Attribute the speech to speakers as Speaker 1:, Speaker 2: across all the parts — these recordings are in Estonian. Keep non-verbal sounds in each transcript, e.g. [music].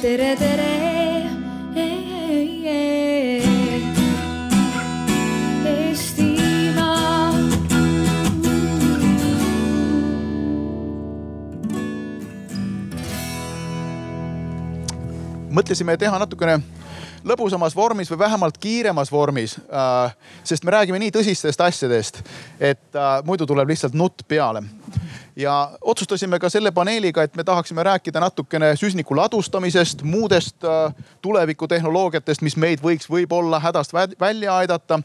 Speaker 1: tere, tere.
Speaker 2: Mõtlesime teha natukene lõbusamas vormis või vähemalt kiiremas vormis äh,. sest me räägime nii tõsistest asjadest, et äh, muidu tuleb lihtsalt nutt peale. Ja otsustasime ka selle paneeliga, et me tahaksime rääkida natukene süsiniku ladustamisest, muudest äh, tulevikutehnoloogiatest, mis meid võiks võib-olla hädast vä- välja aidata.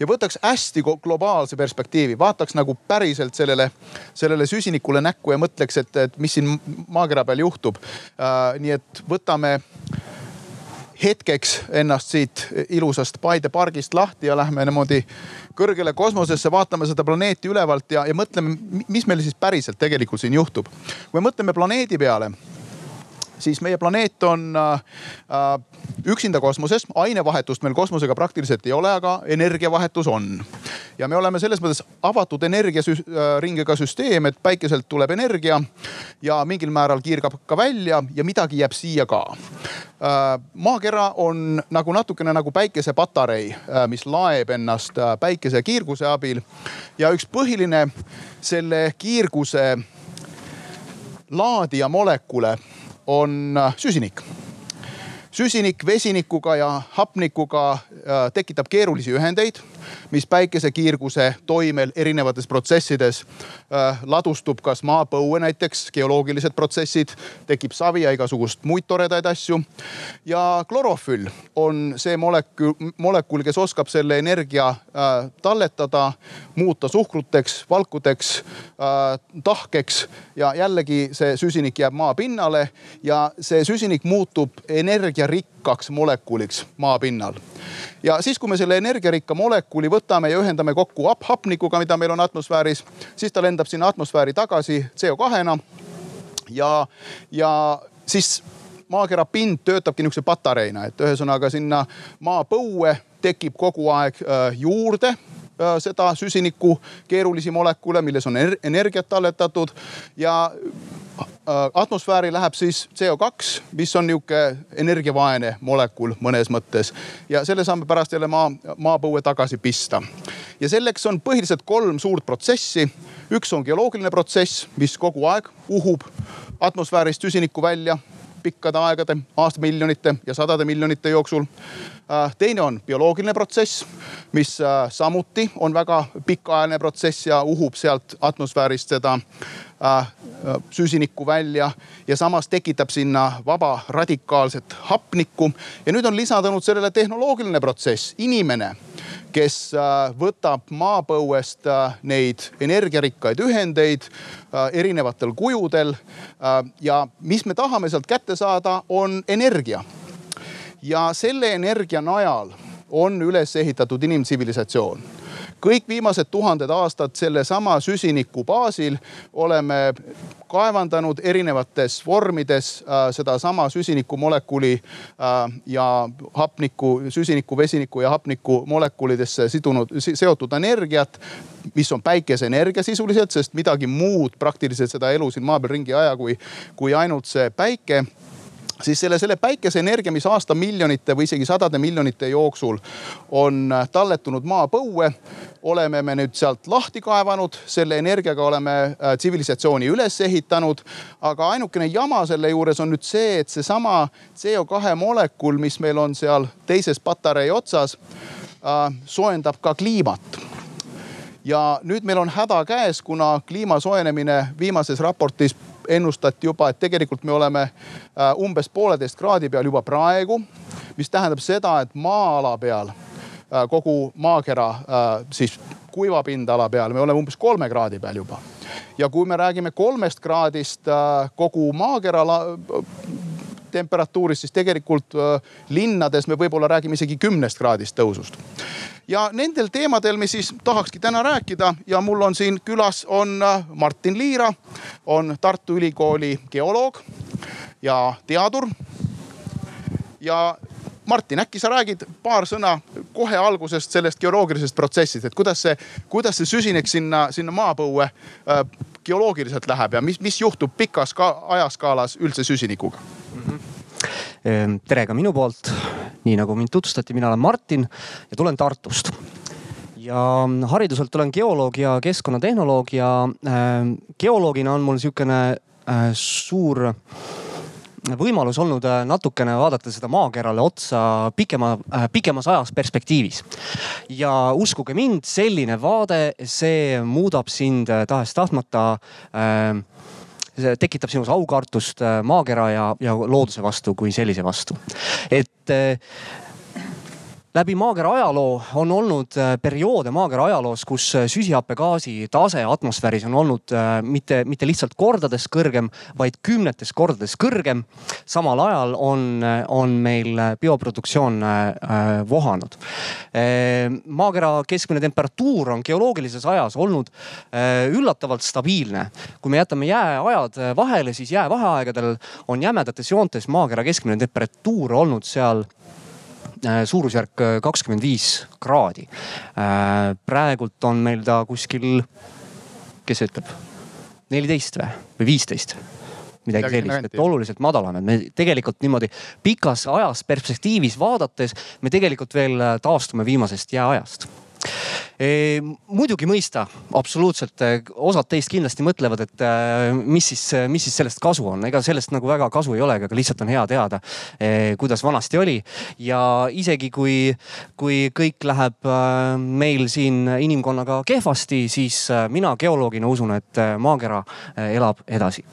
Speaker 2: ja võtaks hästi globaalse perspektiivi, vaataks nagu päriselt sellele, sellele süsinikule näkku ja mõtleks, et, et mis siin maakera peal juhtub äh,. nii et võtame hetkeks ennast siit ilusast Paide pargist lahti ja lähme niimoodi kõrgele kosmosesse, vaatame seda planeeti ülevalt ja, ja mõtleme, mis meil siis päriselt tegelikult siin juhtub. kui me mõtleme planeedi peale, siis meie planeet on äh, äh, üksinda kosmoses, ainevahetust meil kosmosega praktiliselt ei ole, aga energiavahetus on. ja me oleme selles mõttes avatud energiaringiga süsteem, et päikeselt tuleb energia ja mingil määral kiirgab ka välja ja midagi jääb siia ka äh,. maakera on nagu natukene nagu päikesepatarei äh,, mis laeb ennast äh, päikese kiirguse abil ja üks põhiline selle kiirguse laadija molekule on äh, süsinik. Süsinik vesinikuga ja hapnikuga äh, tekitab keerulisi ühendeid, mis päikesekiirguse toimel erinevates protsessides äh, ladustub kas maapõue näiteks, geoloogilised protsessid, tekib savi ja igasugust muid toredaid asju. ja klorofüll on see molekul, molekul, kes oskab selle energia äh, talletada, muuta suhkruteks, valkudeks äh,, tahkeks ja jällegi see süsinik jääb maapinnale ja see süsinik muutub energiarikkaks molekuliks maapinnal. ja siis, kui me selle energiarikka molekuli võtame ja ühendame kokku hap hapnikuga, mida meil on atmosfääris, siis ta lendab sinna atmosfääri tagasi CO2-na. ja, ja siis maakera pind töötabki nihukese patareina, et ühesõnaga sinna maapõue tekib kogu aeg äh, juurde äh, seda süsiniku keerulisi molekule, milles on ener energiat talletatud ja atmosfääri läheb siis CO2, mis on nihuke energiavaene molekul mõnes mõttes ja selle saame pärast jälle maa, maapõue tagasi pista. ja selleks on põhiliselt kolm suurt protsessi. üks on geoloogiline protsess, mis kogu aeg uhub atmosfäärist süsinikku välja pikkade aegade, aastamiljonite ja sadade miljonite jooksul. teine on bioloogiline protsess, mis samuti on väga pikaajaline protsess ja uhub sealt atmosfäärist seda süsinikku välja ja samas tekitab sinna vaba radikaalset hapnikku. ja nüüd on lisandunud sellele tehnoloogiline protsess, inimene, kes võtab maapõuest neid energiarikkaid ühendeid erinevatel kujudel. ja mis me tahame sealt kätte saada, on energia. ja selle energia najal on üles ehitatud inimtsivilisatsioon kõik viimased tuhanded aastad sellesama süsiniku baasil oleme kaevandanud erinevates vormides äh, sedasama süsinikumolekuli äh, ja hapniku, süsiniku, vesiniku ja hapniku molekulidesse sidunud, seotud energiat mis on päikeseenergia sisuliselt, sest midagi muud praktiliselt seda elu siin maa peal ringi ei aja, kui, kui ainult see päike siis selle, selle päikeseenergia, mis aastamiljonite või isegi sadade miljonite jooksul on talletunud maapõue, oleme me nüüd sealt lahti kaevanud, selle energiaga oleme äh, tsivilisatsiooni üles ehitanud. aga ainukene jama selle juures on nüüd see, et seesama CO2 molekul, mis meil on seal teises patarei otsas, äh, soojendab ka kliimat ja nüüd meil on häda käes, kuna kliima soojenemine viimases raportis ennustati juba, et tegelikult me oleme äh, umbes pooleteist kraadi peal juba praegu. mis tähendab seda, et maa-ala peal, äh, kogu maakera äh, siis kuiva pindala peal, me oleme umbes kolme kraadi peal juba. ja kui me räägime kolmest kraadist kogu maakera temperatuurist, siis tegelikult linnades me võib-olla räägime isegi kümnest kraadist tõusust ja nendel teemadel me siis tahakski täna rääkida ja mul on siin külas on Martin Liira, on Tartu Ülikooli geoloog ja teadur. ja Martin, äkki sa räägid paar sõna kohe algusest sellest geoloogilisest protsessist, et kuidas see, kuidas see süsinik sinna, sinna maapõue äh, geoloogiliselt läheb ja mis, mis juhtub pikas ka ajaskaalas üldse süsinikuga? Mm? -hmm
Speaker 1: tere ka minu poolt, nii nagu mind tutvustati, mina olen Martin ja tulen Tartust. Ja hariduselt olen geoloog ja keskkonnatehnoloog ja äh, geoloogina on mul sihukene äh, suur võimalus olnud äh, natukene vaadata seda maakerale otsa pikema, äh, pikemas ajas perspektiivis. ja uskuge mind, selline vaade, see muudab sind äh, tahes-tahtmata äh, tekitab sinus aukartust maakera ja, ja looduse vastu kui sellise vastu. et läbi maakera ajaloo on olnud äh, perioode maakera ajaloos, kus äh, süsihappegaasi tase atmosfääris on olnud äh, mitte, mitte lihtsalt kordades kõrgem, vaid kümnetes kordades kõrgem. samal ajal on, on meil bioproduktsioon vohanud. maakera keskmine temperatuur on geoloogilises ajas olnud üllatavalt stabiilne. kui me jätame jääajad vahele, siis jäävaheaegadel on jämedates joontes maakera keskmine temperatuur olnud seal suurusjärk äh, kakskümmend viis kraadi. Äh, praegult on meil ta kuskil, kes ütleb, neliteist või, või viisteist? Midagi sellist, et oluliselt madalam, et me tegelikult niimoodi pikas ajas perspektiivis vaadates me tegelikult veel taastume viimasest jääajast muidugi mõista, absoluutselt, osad teist kindlasti mõtlevad, et äh, mis siis, mis siis sellest kasu on, ega sellest nagu väga kasu ei olegi, aga lihtsalt on hea teada, kuidas vanasti oli. ja isegi kui, kui kõik läheb äh, meil siin inimkonnaga kehvasti, siis äh, mina geoloogina usun, et maakera elab edasi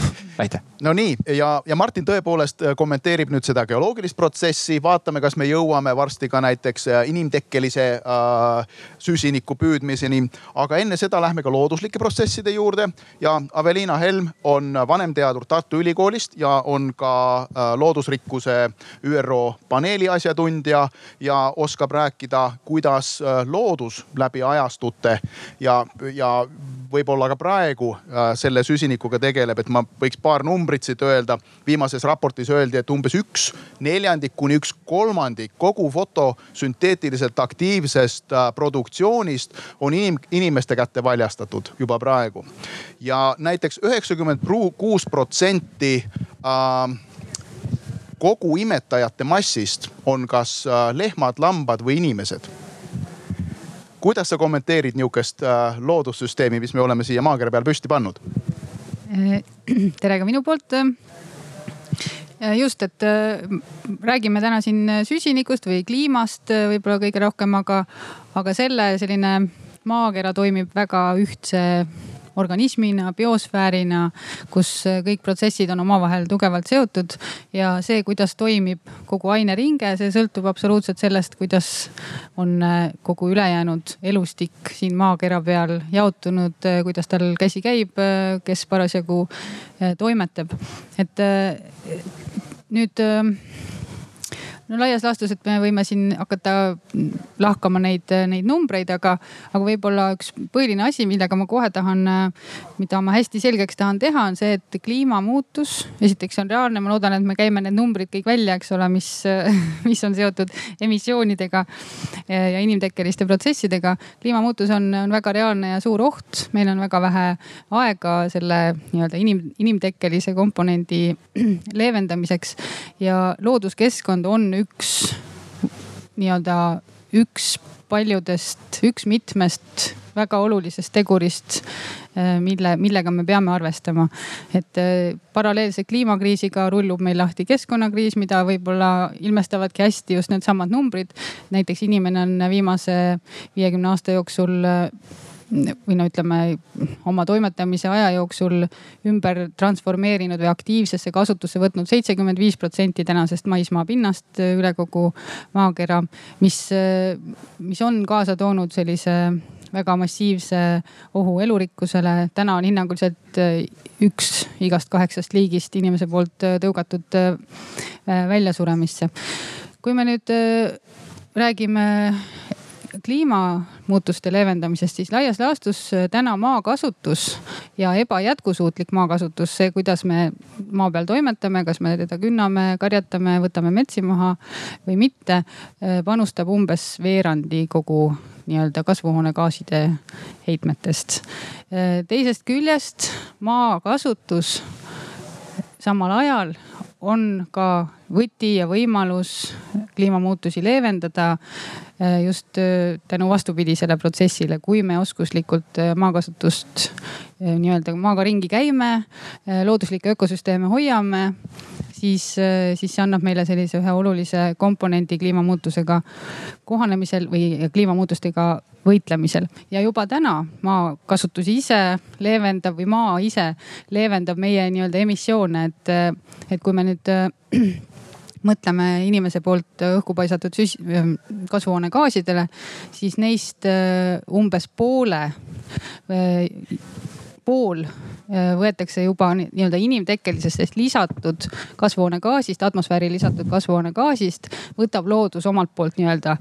Speaker 1: [laughs] aitäh.
Speaker 2: no nii ja, ja Martin tõepoolest äh, kommenteerib nüüd seda geoloogilist protsessi, vaatame, kas me jõuame varsti ka näiteks äh, inimtekkelise äh, süsiniku püüdmiseni. aga enne seda lähme ka looduslike protsesside juurde ja Aveliina Helm on vanemteadur Tartu Ülikoolist ja on ka äh, loodusrikkuse ÜRO paneeli asjatundja ja oskab rääkida, kuidas äh, loodus läbi ajastute ja, ja võib-olla ka praegu äh, selle süsinikuga tegeleb, et ma võiks paar numbrit siit öelda. viimases raportis öeldi, et umbes üks neljandik kuni üks kolmandik kogu fotosünteetiliselt aktiivsest äh, produktsioonist on inim, inimeste kätte valjastatud juba praegu. ja näiteks üheksakümmend kuus protsenti äh, kogu imetajate massist on kas lehmad, lambad või inimesed kuidas sa kommenteerid nihukest äh, loodussüsteemi, mis me oleme siia maakera peal püsti pannud?
Speaker 3: Äh, [clears throat] tere ka minu poolt. Äh, just, et räägime täna siin süsinikust või kliimast võib-olla kõige rohkem, aga, aga selle selline maakera toimib väga ühtse organismina, biosfäärina, kus kõik protsessid on omavahel tugevalt seotud. ja see, kuidas toimib kogu aineringe, see sõltub absoluutselt sellest, kuidas on äh, kogu ülejäänud elustik siin maakera peal jaotunud, äh, kuidas tal käsi käib, äh, kes parasjagu toimetab. et nüüd no laias laastus, et me võime siin hakata lahkama neid, neid numbreid, aga, aga võib-olla üks põhiline asi, millega ma kohe tahan, mida ma hästi selgeks tahan teha, on see, et kliimamuutus esiteks on reaalne, ma loodan, et me käime need numbrid kõik välja, eks ole, mis, [laughs] mis on seotud emissioonidega ja inimtekkeliste protsessidega. kliimamuutus on, on väga reaalne ja suur oht, meil on väga vähe aega selle nii-öelda inim, inimtekkelise komponendi [clears throat] leevendamiseks ja looduskeskkond on üks nii-öelda üks paljudest, üks mitmest väga olulisest tegurist, eh, mille, millega me peame arvestama. et eh, paralleelselt kliimakriisiga rullub meil lahti keskkonnakriis, mida võib-olla ilmestavadki hästi just needsamad numbrid. näiteks inimene on viimase viiekümne aasta jooksul või no ütleme oma toimetamise aja jooksul ümber transformeerinud või aktiivsesse kasutusse võtnud seitsekümmend viis protsenti tänasest maismaa pinnast üle kogu maakera, mis, mis on kaasa toonud sellise väga massiivse ohu elurikkusele. täna on hinnanguliselt üks igast kaheksast liigist inimese poolt tõugatud väljasuremisse. kui me nüüd räägime kliimamuutuste leevendamisest, siis laias laastus äh, täna maakasutus ja ebajätkusuutlik maakasutus, see, kuidas me maa peal toimetame, kas me teda künname, karjatame, võtame metsi maha või mitte, äh, panustab umbes veerandi kogu nii-öelda kasvuhoonegaaside heitmetest. Äh, teisest küljest maakasutus samal ajal on ka võti ja võimalus kliimamuutusi leevendada just tänu vastupidisele protsessile, kui me oskuslikult maakasutust nii-öelda maaga ringi käime, looduslikke ökosüsteeme hoiame siis, äh, siis see annab meile sellise ühe olulise komponendi kliimamuutusega kohanemisel või kliimamuutustega võitlemisel. ja juba täna maakasutus ise leevendab või maa ise leevendab meie nii-öelda emissioone, et, äh, et kui me nüüd äh, [clears throat] mõtleme inimese poolt õhku paisatud süs-, kasvuhoonegaasidele, siis neist umbes poole pool äh, võetakse juba nii-öelda inimtekkelisest lisatud kasvuhoonegaasist, atmosfääri lisatud kasvuhoonegaasist, võtab loodus omalt poolt nii-öelda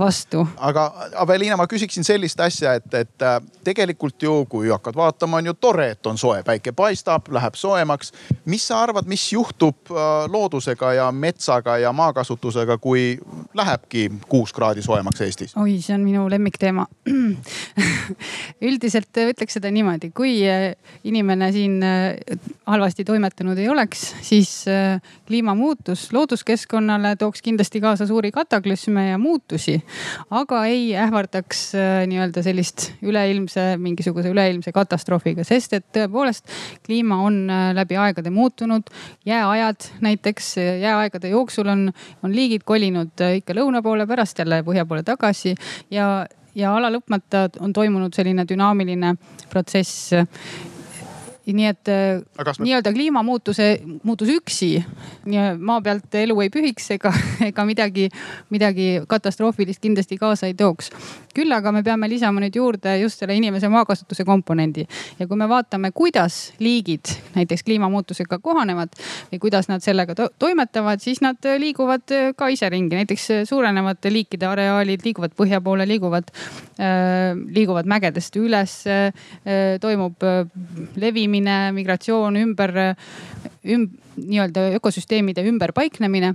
Speaker 3: vastu.
Speaker 2: aga Aveliina, ma küsiksin sellist asja, et, et äh, tegelikult ju, kui hakkad vaatama, on ju tore, et on soe, päike paistab, läheb soojemaks. mis sa arvad, mis juhtub äh, loodusega ja metsaga ja maakasutusega, kui lähebki kuus kraadi soojemaks Eestis?
Speaker 3: oi, see on minu lemmikteema [clears throat] üldiselt ütleks seda niimoodi, kui äh, inimene siin halvasti toimetanud ei oleks, siis kliimamuutus looduskeskkonnale tooks kindlasti kaasa suuri kataklüsme ja muutusi aga ei ähvardaks äh, nii-öelda sellist üleilmse, mingisuguse üleilmse katastroofiga, sest et tõepoolest kliima on äh, läbi aegade muutunud. jääajad näiteks jääaegade jooksul on, on liigid kolinud äh, ikka lõuna poole, pärast jälle põhja poole tagasi ja ja ala lõpmata on toimunud selline dünaamiline protsess nii et äh, nii-öelda kliimamuutuse, muutus üksi maa pealt elu ei pühiks ega, [laughs] ega midagi, midagi katastroofilist kindlasti kaasa ei tooks. küll aga me peame lisama nüüd juurde just selle inimese maakasutuse komponendi ja kui me vaatame, kuidas liigid näiteks kliimamuutusega kohanevad või kuidas nad sellega to toimetavad, siis nad liiguvad ka ise ringi, näiteks suurenevad liikide areaalid liiguvad põhja poole, liiguvad äh,, liiguvad mägedest üles äh,, toimub äh, levimine migratsioon, ümber, üm-, nii-öelda ökosüsteemide ümberpaiknemine.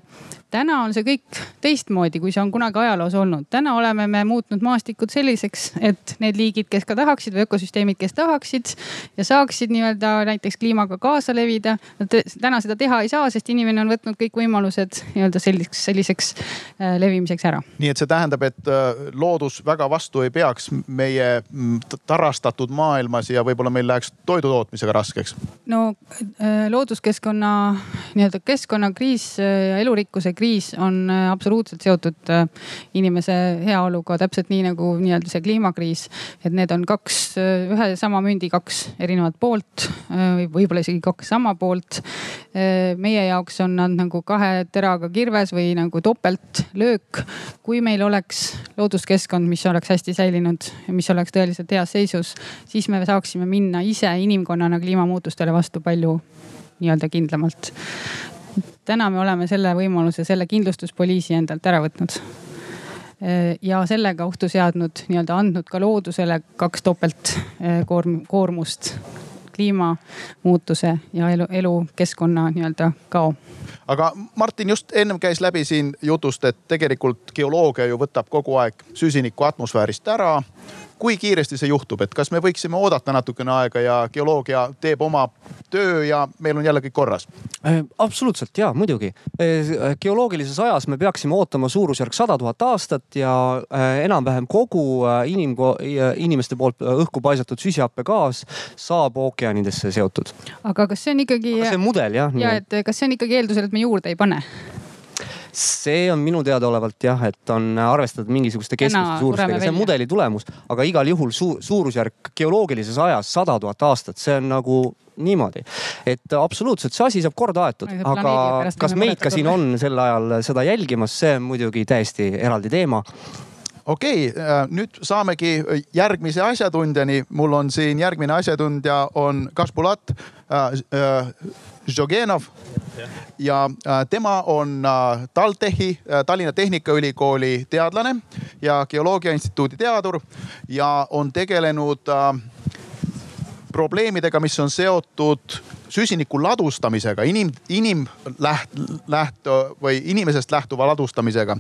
Speaker 3: täna on see kõik teistmoodi, kui see on kunagi ajaloos olnud. täna oleme me muutnud maastikud selliseks, et need liigid, kes ka tahaksid või ökosüsteemid, kes tahaksid ja saaksid nii-öelda näiteks kliimaga kaasa levida. Nad täna seda teha ei saa, sest inimene on võtnud kõik võimalused nii-öelda selliseks, selliseks äh, levimiseks ära.
Speaker 2: nii et see tähendab, et äh, loodus väga vastu ei peaks meie mm, tarastatud maailmas ja võib-olla meil läheks toidu tootmisega raskeks?
Speaker 3: no äh, looduskeskkonna nii-öelda keskkonnakriis ja elurikkuse kriis on äh, absoluutselt seotud äh, inimese heaoluga, täpselt nii nagu nii-öelda see kliimakriis. et need on kaks, äh, ühe sama mündi kaks erinevat poolt või võib-olla isegi kaks sama poolt. meie jaoks on nad nagu kahe teraga kirves või nagu topeltlöök. kui meil oleks looduskeskkond, mis oleks hästi säilinud mis oleks tõeliselt heas seisus, siis me saaksime minna ise inimkonnana kliimamuutustele vastu palju nii-öelda kindlamalt. täna me oleme selle võimaluse, selle kindlustuspoliisi endalt ära võtnud ja sellega ohtu seadnud, nii-öelda andnud ka loodusele kaks topeltkoorm-, eh, koormust kliimamuutuse ja elu, elukeskkonna nii-öelda kao.
Speaker 2: aga Martin just ennem käis läbi siin jutust, et tegelikult geoloogia ju võtab kogu aeg süsinikku atmosfäärist ära kui kiiresti see juhtub, et kas me võiksime oodata natukene aega ja geoloogia teeb oma töö ja meil on jälle kõik korras?
Speaker 1: Äh, absoluutselt ja muidugi. Äh, geoloogilises ajas me peaksime ootama suurusjärk sada tuhat aastat ja äh, enam-vähem kogu inim-, inimeste poolt õhku paisatud süsihappegaas saab ookeanidesse seotud.
Speaker 3: aga kas see on ikkagi.
Speaker 1: see on mudel jah.
Speaker 3: ja et kas see on ikkagi eeldusel, et me juurde ei pane?
Speaker 1: See on minu teadaolevalt jah, et on arvestatud mingisuguste keskmiste suurustega, see on mudeli tulemus, aga igal juhul suur, suurusjärk geoloogilises ajas sada tuhat aastat, see on nagu niimoodi, et absoluutselt see asi saab korda aetud, aga kas meid ka siin on sel ajal seda jälgimas, see on muidugi täiesti eraldi teema.
Speaker 2: Okei okay,, äh, nüüd saamegi järgmise asjatundjani. mul on siin järgmine asjatundja on Kašpulat äh, äh, Žogenov ja äh, tema on äh, TalTechi, äh, Tallinna Tehnikaülikooli teadlane ja Geoloogia Instituudi teadur ja on tegelenud probleemidega, mis on seotud süsiniku ladustamisega, inim, inim läht, läht või inimesest lähtuva ladustamisega.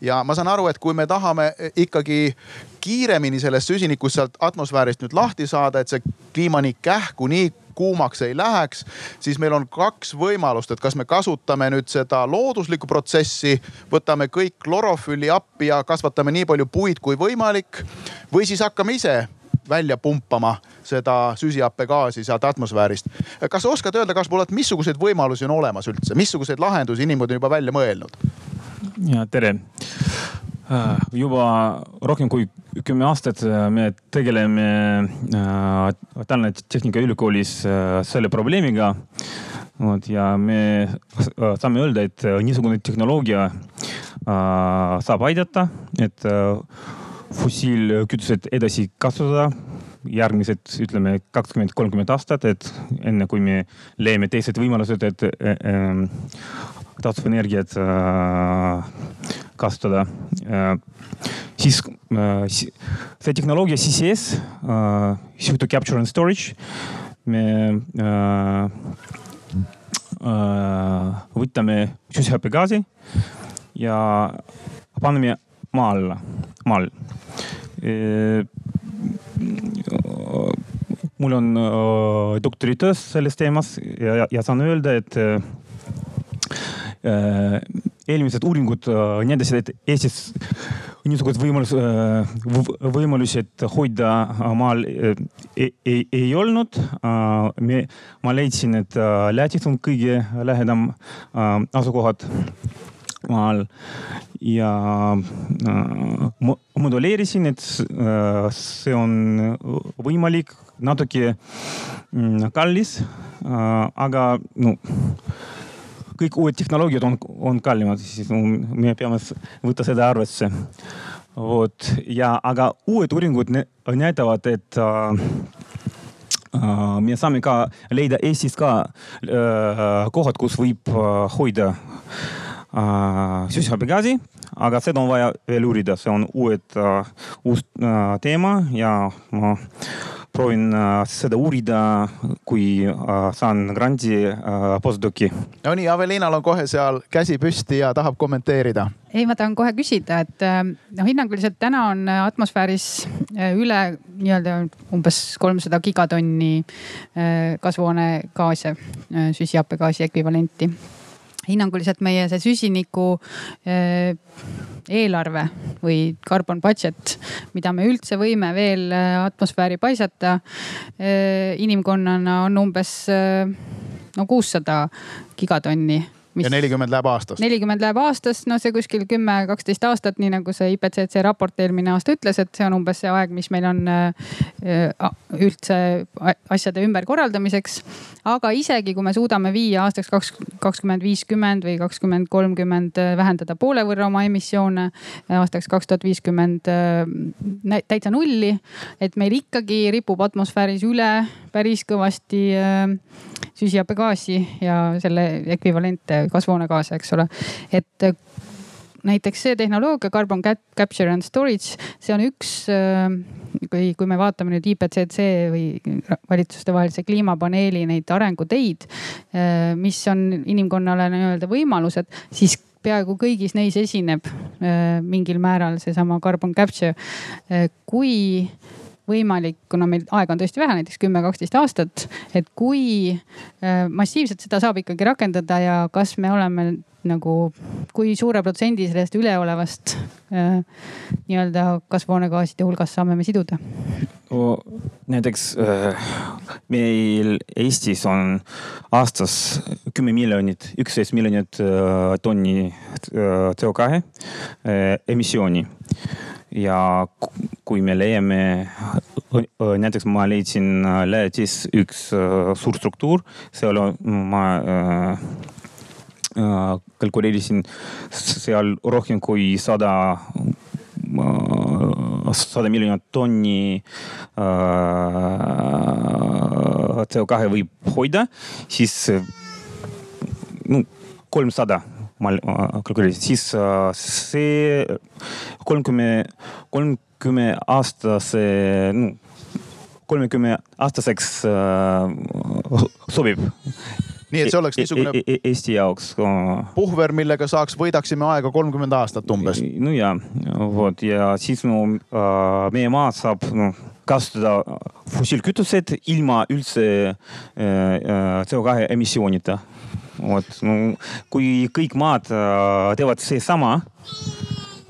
Speaker 2: ja ma saan aru, et kui me tahame ikkagi kiiremini sellest süsinikust sealt atmosfäärist nüüd lahti saada, et see kliima nii kähku, nii kuumaks ei läheks, siis meil on kaks võimalust, et kas me kasutame nüüd seda looduslikku protsessi, võtame kõik klorofülli appi ja kasvatame nii palju puid kui võimalik või siis hakkame ise välja pumpama seda süsihappegaasi sealt atmosfäärist. kas sa oskad öelda, kas oled, missuguseid võimalusi on olemas üldse, missuguseid lahendusi inimesed on juba välja mõelnud?
Speaker 4: ja tere juba rohkem kui kümme aastat äh, me tegeleme äh, Tallinna Tehnikaülikoolis selle probleemiga. vot ja me saame öelda, et niisugune tehnoloogia saab aidata, et fossiilkütused edasi kasutada järgmised, ütleme kakskümmend, kolmkümmend aastat, et enne kui me leiame teised võimalused, et taastuvenergiat kasutada. siis see tehnoloogia CCS, CO2 capture and storage, me võtame süsihappegaasi ja paneme maa alla, maal mul on doktoritöö selles teemas ja, ja saan öelda, et Äh, eelmised uuringud äh, näitasid, et Eestis niisugust võimalus, äh, võimalusi, et hoida maal ei, ei, ei olnud. me, ma leidsin, et Lätis on kõige lähedam asukohad maal ja moduleerisin, et see on võimalik, natuke mm, kallis, aga no kõik uued tehnoloogiad on, on kallimad, siis me peame võtta seda arvesse. vot ja, aga uued uuringud näitavad, et äh, äh, me saame ka leida Eestis ka äh, kohad, kus võib äh, hoida äh, süsihappegaasi, aga seda on vaja veel uurida, see on uued äh,, uus äh, teema ja äh, proovin äh, seda uurida, kui äh, saan grandi äh, postdoci.
Speaker 2: no nii, Avelinal on kohe seal käsi püsti ja tahab kommenteerida.
Speaker 3: ei, ma tahan kohe küsida, et noh, hinnanguliselt täna on atmosfääris üle nii-öelda umbes kolmsada gigatonni kasvuhoonegaase, süsihappegaasi ekvivalenti hinnanguliselt meie see süsiniku eh, eelarve või carbon budget, mida me üldse võime veel eh, atmosfääri paisata eh, inimkonnana on umbes no kuussada gigatonni
Speaker 2: ja nelikümmend läheb aastas.
Speaker 3: nelikümmend läheb aastas, no see kuskil kümme, kaksteist aastat, nii nagu see IPCC raport eelmine aasta ütles, et see on umbes see aeg, mis meil on äh, üldse asjade ümberkorraldamiseks. aga isegi kui me suudame viia aastaks kaks, kakskümmend viiskümmend või kakskümmend kolmkümmend äh, vähendada poole võrra oma emissioone, aastaks kaks tuhat viiskümmend äh, täitsa nulli, et meil ikkagi ripub atmosfääris üle päris kõvasti süsihappegaasi ja selle ekvivalente kasvuhoonegaase, eks ole. et äh, näiteks see tehnoloogia, carbon capture and storage, see on üks, äh, kui, kui me vaatame nüüd IPCC või valitsustevahelise kliimapaneeli neid arenguteid, äh, mis on inimkonnale nii-öelda võimalused, siis peaaegu kõigis neis esineb mingil määral seesama carbon capture. kui võimalik, kuna meil aega on tõesti vähe, näiteks kümme, kaksteist aastat, et kui äh, massiivselt seda saab ikkagi rakendada ja kas me oleme nagu, kui suure protsendi sellest üleolevast äh, nii-öelda kasvuhoonegaaside hulgast saame me siduda?
Speaker 4: näiteks äh, meil Eestis on aastas kümme miljonit, üksteist miljonit tonni äh, CO2 äh, emissiooni ja kui me leiame, näiteks ma leidsin Lätis üks suur struktuur, seal ma kalkuleerisin seal rohkem kui sada, sada miljonit tonni CO2 võib hoida, siis no kolmsada ma kalkuleerisin, siis see kolmkümmend, kolmkümmend aastase, no kolmekümne aastaseks sobib
Speaker 2: nii et see oleks niisugune e
Speaker 4: e Eesti jaoks
Speaker 2: puhver, millega saaks, võidaksime aega kolmkümmend aastat umbes.
Speaker 4: no ja, vot ja siis no meie maa saab noh kasutada fossiilkütused ilma üldse CO2 emissioonita. vot, kui kõik maad teevad seesama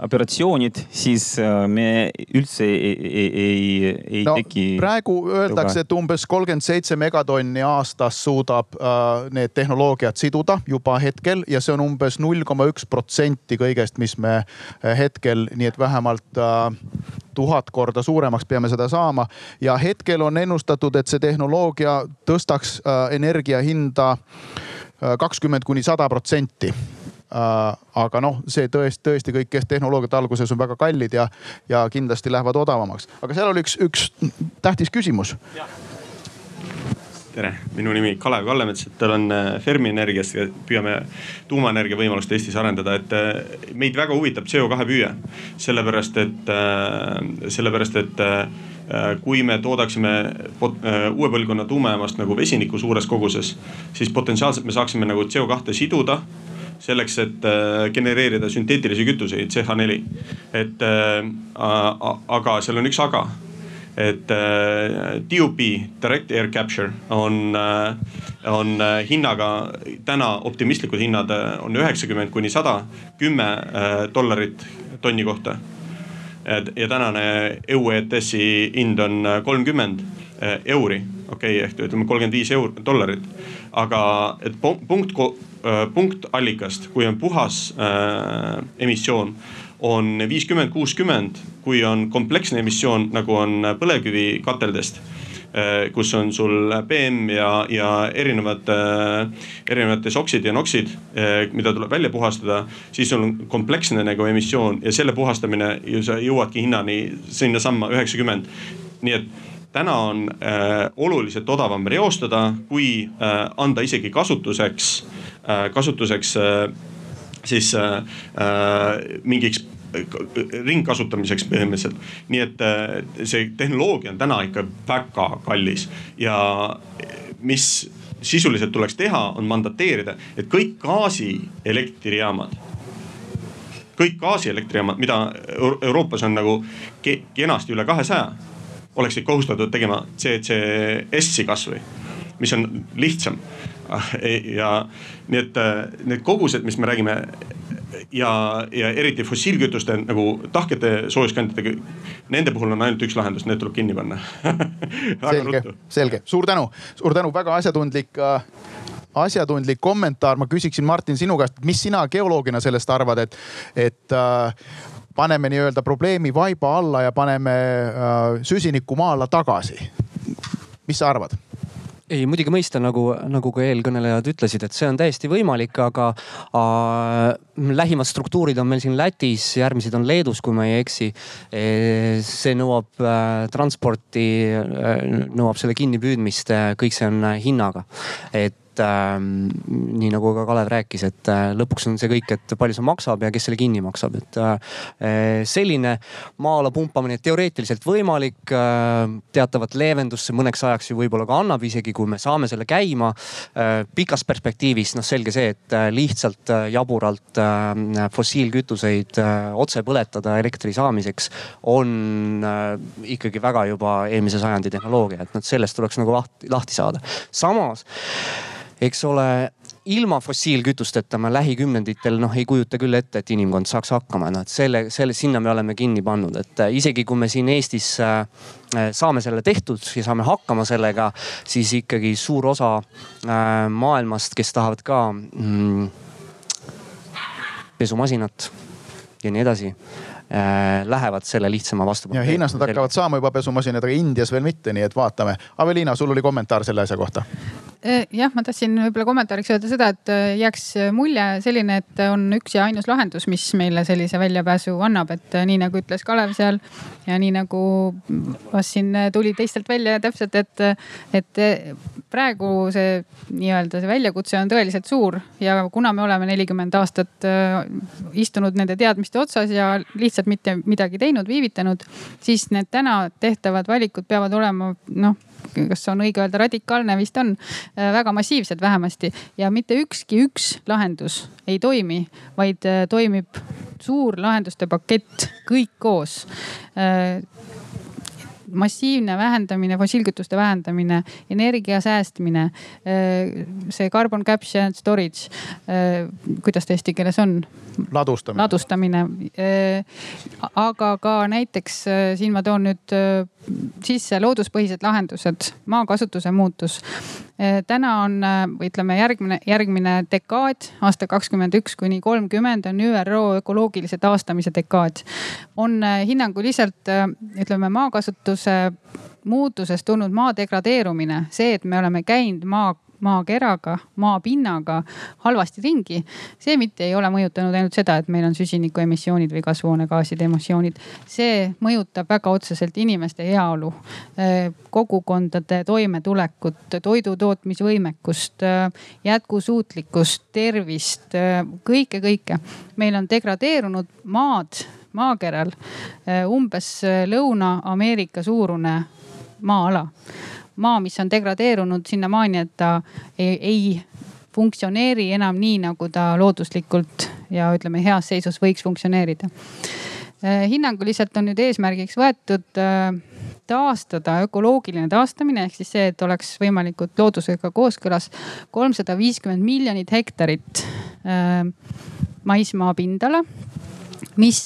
Speaker 4: operatsioonid, siis me üldse ei, ei, ei, ei no, teki.
Speaker 2: praegu öeldakse, et umbes kolmkümmend seitse megatonni aastas suudab äh, need tehnoloogiad siduda juba hetkel ja see on umbes null koma üks protsenti kõigest, mis me hetkel, nii et vähemalt äh, tuhat korda suuremaks peame seda saama. ja hetkel on ennustatud, et see tehnoloogia tõstaks äh, energia hinda äh, kakskümmend kuni sada protsenti äh, aga noh, see tõesti, tõesti kõik tehnoloogiad alguses on väga kallid ja, ja kindlasti lähevad odavamaks. aga seal oli üks, üks tähtis küsimus
Speaker 5: tere, minu nimi Kalev Kallemets, et olen äh, Fermi Energiast ja püüame tuumaenergia võimalust Eestis arendada, et äh, meid väga huvitab CO2 püüe. sellepärast, et, äh, sellepärast, et kui me toodaksime uue põlvkonna tuumajaamast nagu vesinikku suures koguses, siis potentsiaalselt me saaksime nagu CO2 siduda selleks, et genereerida sünteetilisi kütuseid, CH4. et aga seal on üks aga et äh, DUP, direct air capture on äh,, on äh, hinnaga täna optimistlikud hinnad äh, on üheksakümmend kuni sada, kümme äh, dollarit tonni kohta. ja tänane EU ETS-i hind on äh, kolmkümmend euri, okei okay,, ehk ütleme kolmkümmend viis eur, dollarit. aga et punkt, punkt allikast, kui on puhas äh, emissioon on viiskümmend, kuuskümmend, kui on kompleksne emissioon, nagu on põlevkivikateldest eh, kus on sul PM ja, ja erinevad, eh, erinevates oksid ja noksid, eh, mida tuleb välja puhastada. siis on kompleksne nagu emissioon ja selle puhastamine ju sa jõuadki hinnani sinnasamma üheksakümmend. nii et täna on äh, oluliselt odavam reostada, kui äh, anda isegi kasutuseks äh,, kasutuseks äh, siis äh, äh, mingiks ringkasutamiseks põhimõtteliselt. nii et äh, see tehnoloogia on täna ikka väga kallis ja mis sisuliselt tuleks teha, on mandateerida, et kõik gaasielektrijaamad kõik gaasielektrijaamad, mida Euroopas on nagu kenasti üle kahesaja, oleksid kohustatud tegema CCS-i kasvõi, mis on lihtsam [laughs] ja nii et äh, need kogused, mis me räägime ja, ja eriti fossiilkütuste nagu tahkete soojuskandjatega, nende puhul on ainult üks lahendus, need tuleb kinni panna [laughs]
Speaker 2: selge, selge, suur tänu, suur tänu, väga asjatundlik äh, asjatundlik kommentaar, ma küsiksin Martin sinu käest, mis sina geoloogina sellest arvad, et, et äh, paneme nii-öelda probleemi vaiba alla ja paneme äh, süsiniku maa alla tagasi. mis sa arvad?
Speaker 1: Ei, muidugi mõista, nagu, nagu ka eelkõnelejad ütlesid, et see on täiesti võimalik, aga äh, lähimad struktuurid on meil siin Lätis, järgmised on Leedus, kui ma ei eksi e,. see nõuab äh, transporti äh,, nõuab selle kinnipüüdmist, kõik see on hinnaga. et et äh, nii nagu ka Kalev rääkis, et äh, lõpuks on see kõik, et palju see maksab ja kes selle kinni maksab, et äh, selline maa alla pumpamine teoreetiliselt võimalik äh,. teatavat leevendust see mõneks ajaks ju võib-olla ka annab, isegi kui me saame selle käima äh,. pikas perspektiivis noh, selge see, et äh, lihtsalt äh, jaburalt äh, fossiilkütuseid äh, otse põletada elektri saamiseks on äh, ikkagi väga juba eelmise sajandi tehnoloogia, et noh, sellest tuleks nagu lahti, lahti saada. samas eks ole, ilma fossiilkütusteta me lähikümnenditel noh ei kujuta küll ette, et inimkond saaks hakkama, noh et selle, selle, sinna me oleme kinni pannud, et äh, isegi kui me siin Eestis äh, äh, saame selle tehtud ja saame hakkama sellega, siis ikkagi suur osa maailmast, kes tahavad ka mm, pesumasinat ja nii edasi äh, lähevad selle lihtsama vastu.
Speaker 2: ja Hiinas nad hakkavad saama juba pesumasinad, aga Indias veel mitte, nii et vaatame. Aveliina, sul oli kommentaar selle asja kohta
Speaker 3: jah, ma tahtsin võib-olla kommentaariks öelda seda, et äh, jääks mulje selline, et on üks ja ainus lahendus, mis meile sellise väljapääsu annab, et äh, nii nagu ütles Kalev seal ja nii nagu vast siin tuli teistelt välja täpselt, et, et praegu see nii-öelda see väljakutse on tõeliselt suur ja kuna me oleme nelikümmend aastat istunud nende teadmiste otsas ja lihtsalt mitte midagi teinud, viivitanud, siis need täna tehtavad valikud peavad olema noh kas on õige öelda radikaalne, vist on, äh, väga massiivsed vähemasti ja mitte ükski üks lahendus ei toimi, vaid äh, toimib suur lahenduste pakett kõik koos äh, massiivne vähendamine, fossiilkütuste vähendamine, energia säästmine, see carbon capture and storage, kuidas ta eesti keeles on?
Speaker 2: ladustamine.
Speaker 3: ladustamine. aga ka näiteks siin ma toon nüüd sisse looduspõhised lahendused, maakasutuse muutus. täna on, ütleme järgmine, järgmine dekaad, aasta kakskümmend üks kuni kolmkümmend on ÜRO ökoloogilise taastamise dekaad. on hinnanguliselt ütleme maakasutuse muutusest tulnud maa degradeerumine, see, et me oleme käinud maa maakeraga, maapinnaga halvasti ringi. see mitte ei ole mõjutanud ainult seda, et meil on süsinikuemissioonid või kasvuhoonegaaside emissioonid. see mõjutab väga otseselt inimeste heaolu, kogukondade toimetulekut, toidu tootmisvõimekust, eh, jätkusuutlikkust, tervist, kõike, kõike. meil on degradeerunud maad maakeral umbes Lõuna-Ameerika suurune maa-ala maa, mis on degradeerunud sinnamaani, et ta ei, ei funktsioneeri enam nii, nagu ta looduslikult ja ütleme, heas seisus võiks funktsioneerida. Äh, hinnanguliselt on nüüd eesmärgiks võetud äh, taastada ökoloogiline taastamine ehk siis see, et oleks võimalikult loodusega kooskõlas kolmsada viiskümmend miljonit hektarit äh, maismaa pindala, mis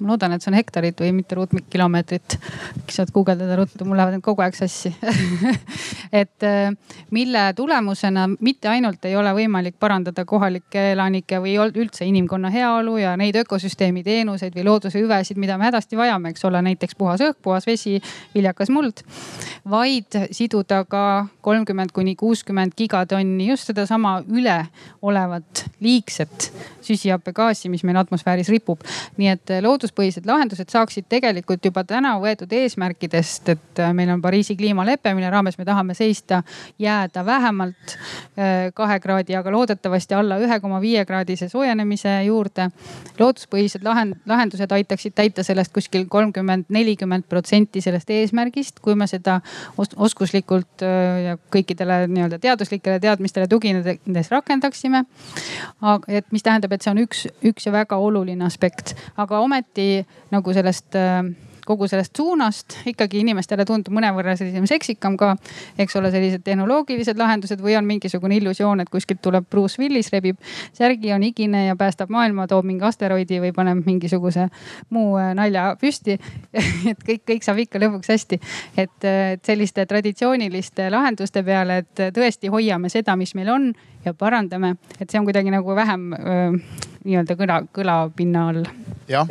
Speaker 3: ma loodan, et see on hektarid või mitte ruutkilomeetrit. äkki saad guugeldada ruttu, mul lähevad need kogu aeg sassi [laughs] et äh, mille tulemusena mitte ainult ei ole võimalik parandada kohalike elanike või üldse inimkonna heaolu ja neid ökosüsteemi teenuseid või looduse hüvesid, mida me hädasti vajame, eks ole, näiteks puhas õhk, puhas vesi, viljakas muld. vaid siduda ka kolmkümmend kuni kuuskümmend gigatonni just sedasama üleolevat liigset süsihappegaasi, mis meil atmosfääris ripub. nii et looduspõhised lahendused saaksid tegelikult juba täna võetud eesmärkidest, et äh, meil on Pariisi kliimalepe, mille raames me tahame seista, jääda vähemalt äh, kahe kraadi, aga loodetavasti alla ühe koma viie kraadise soojenemise juurde. looduspõhised lahend, lahendused aitaksid täita sellest kuskil kolmkümmend, nelikümmend protsenti sellest eesmärgist, kui me seda os oskuslikult äh, ja kõikidele nii-öelda teaduslikele teadmistele tuginedes rakendaksime. et mis tähendab, et see on üks, üks ja väga oluline aspekt, aga ometi nagu sellest äh, kogu sellest suunast ikkagi inimestele tundub mõnevõrra sellisem seksikam ka, eks ole, sellised tehnoloogilised lahendused või on mingisugune illusioon, et kuskilt tuleb Bruce Willis, rebib särgi, on higine ja päästab maailma, toob mingi asteroidi või paneb mingisuguse muu äh, nalja püsti [laughs] et kõik, kõik saab ikka lõpuks hästi. äh, et selliste traditsiooniliste lahenduste peale, et tõesti hoiame seda, mis meil on ja parandame, et see on kuidagi nagu vähem nii-öelda kõla, kõlapinna all.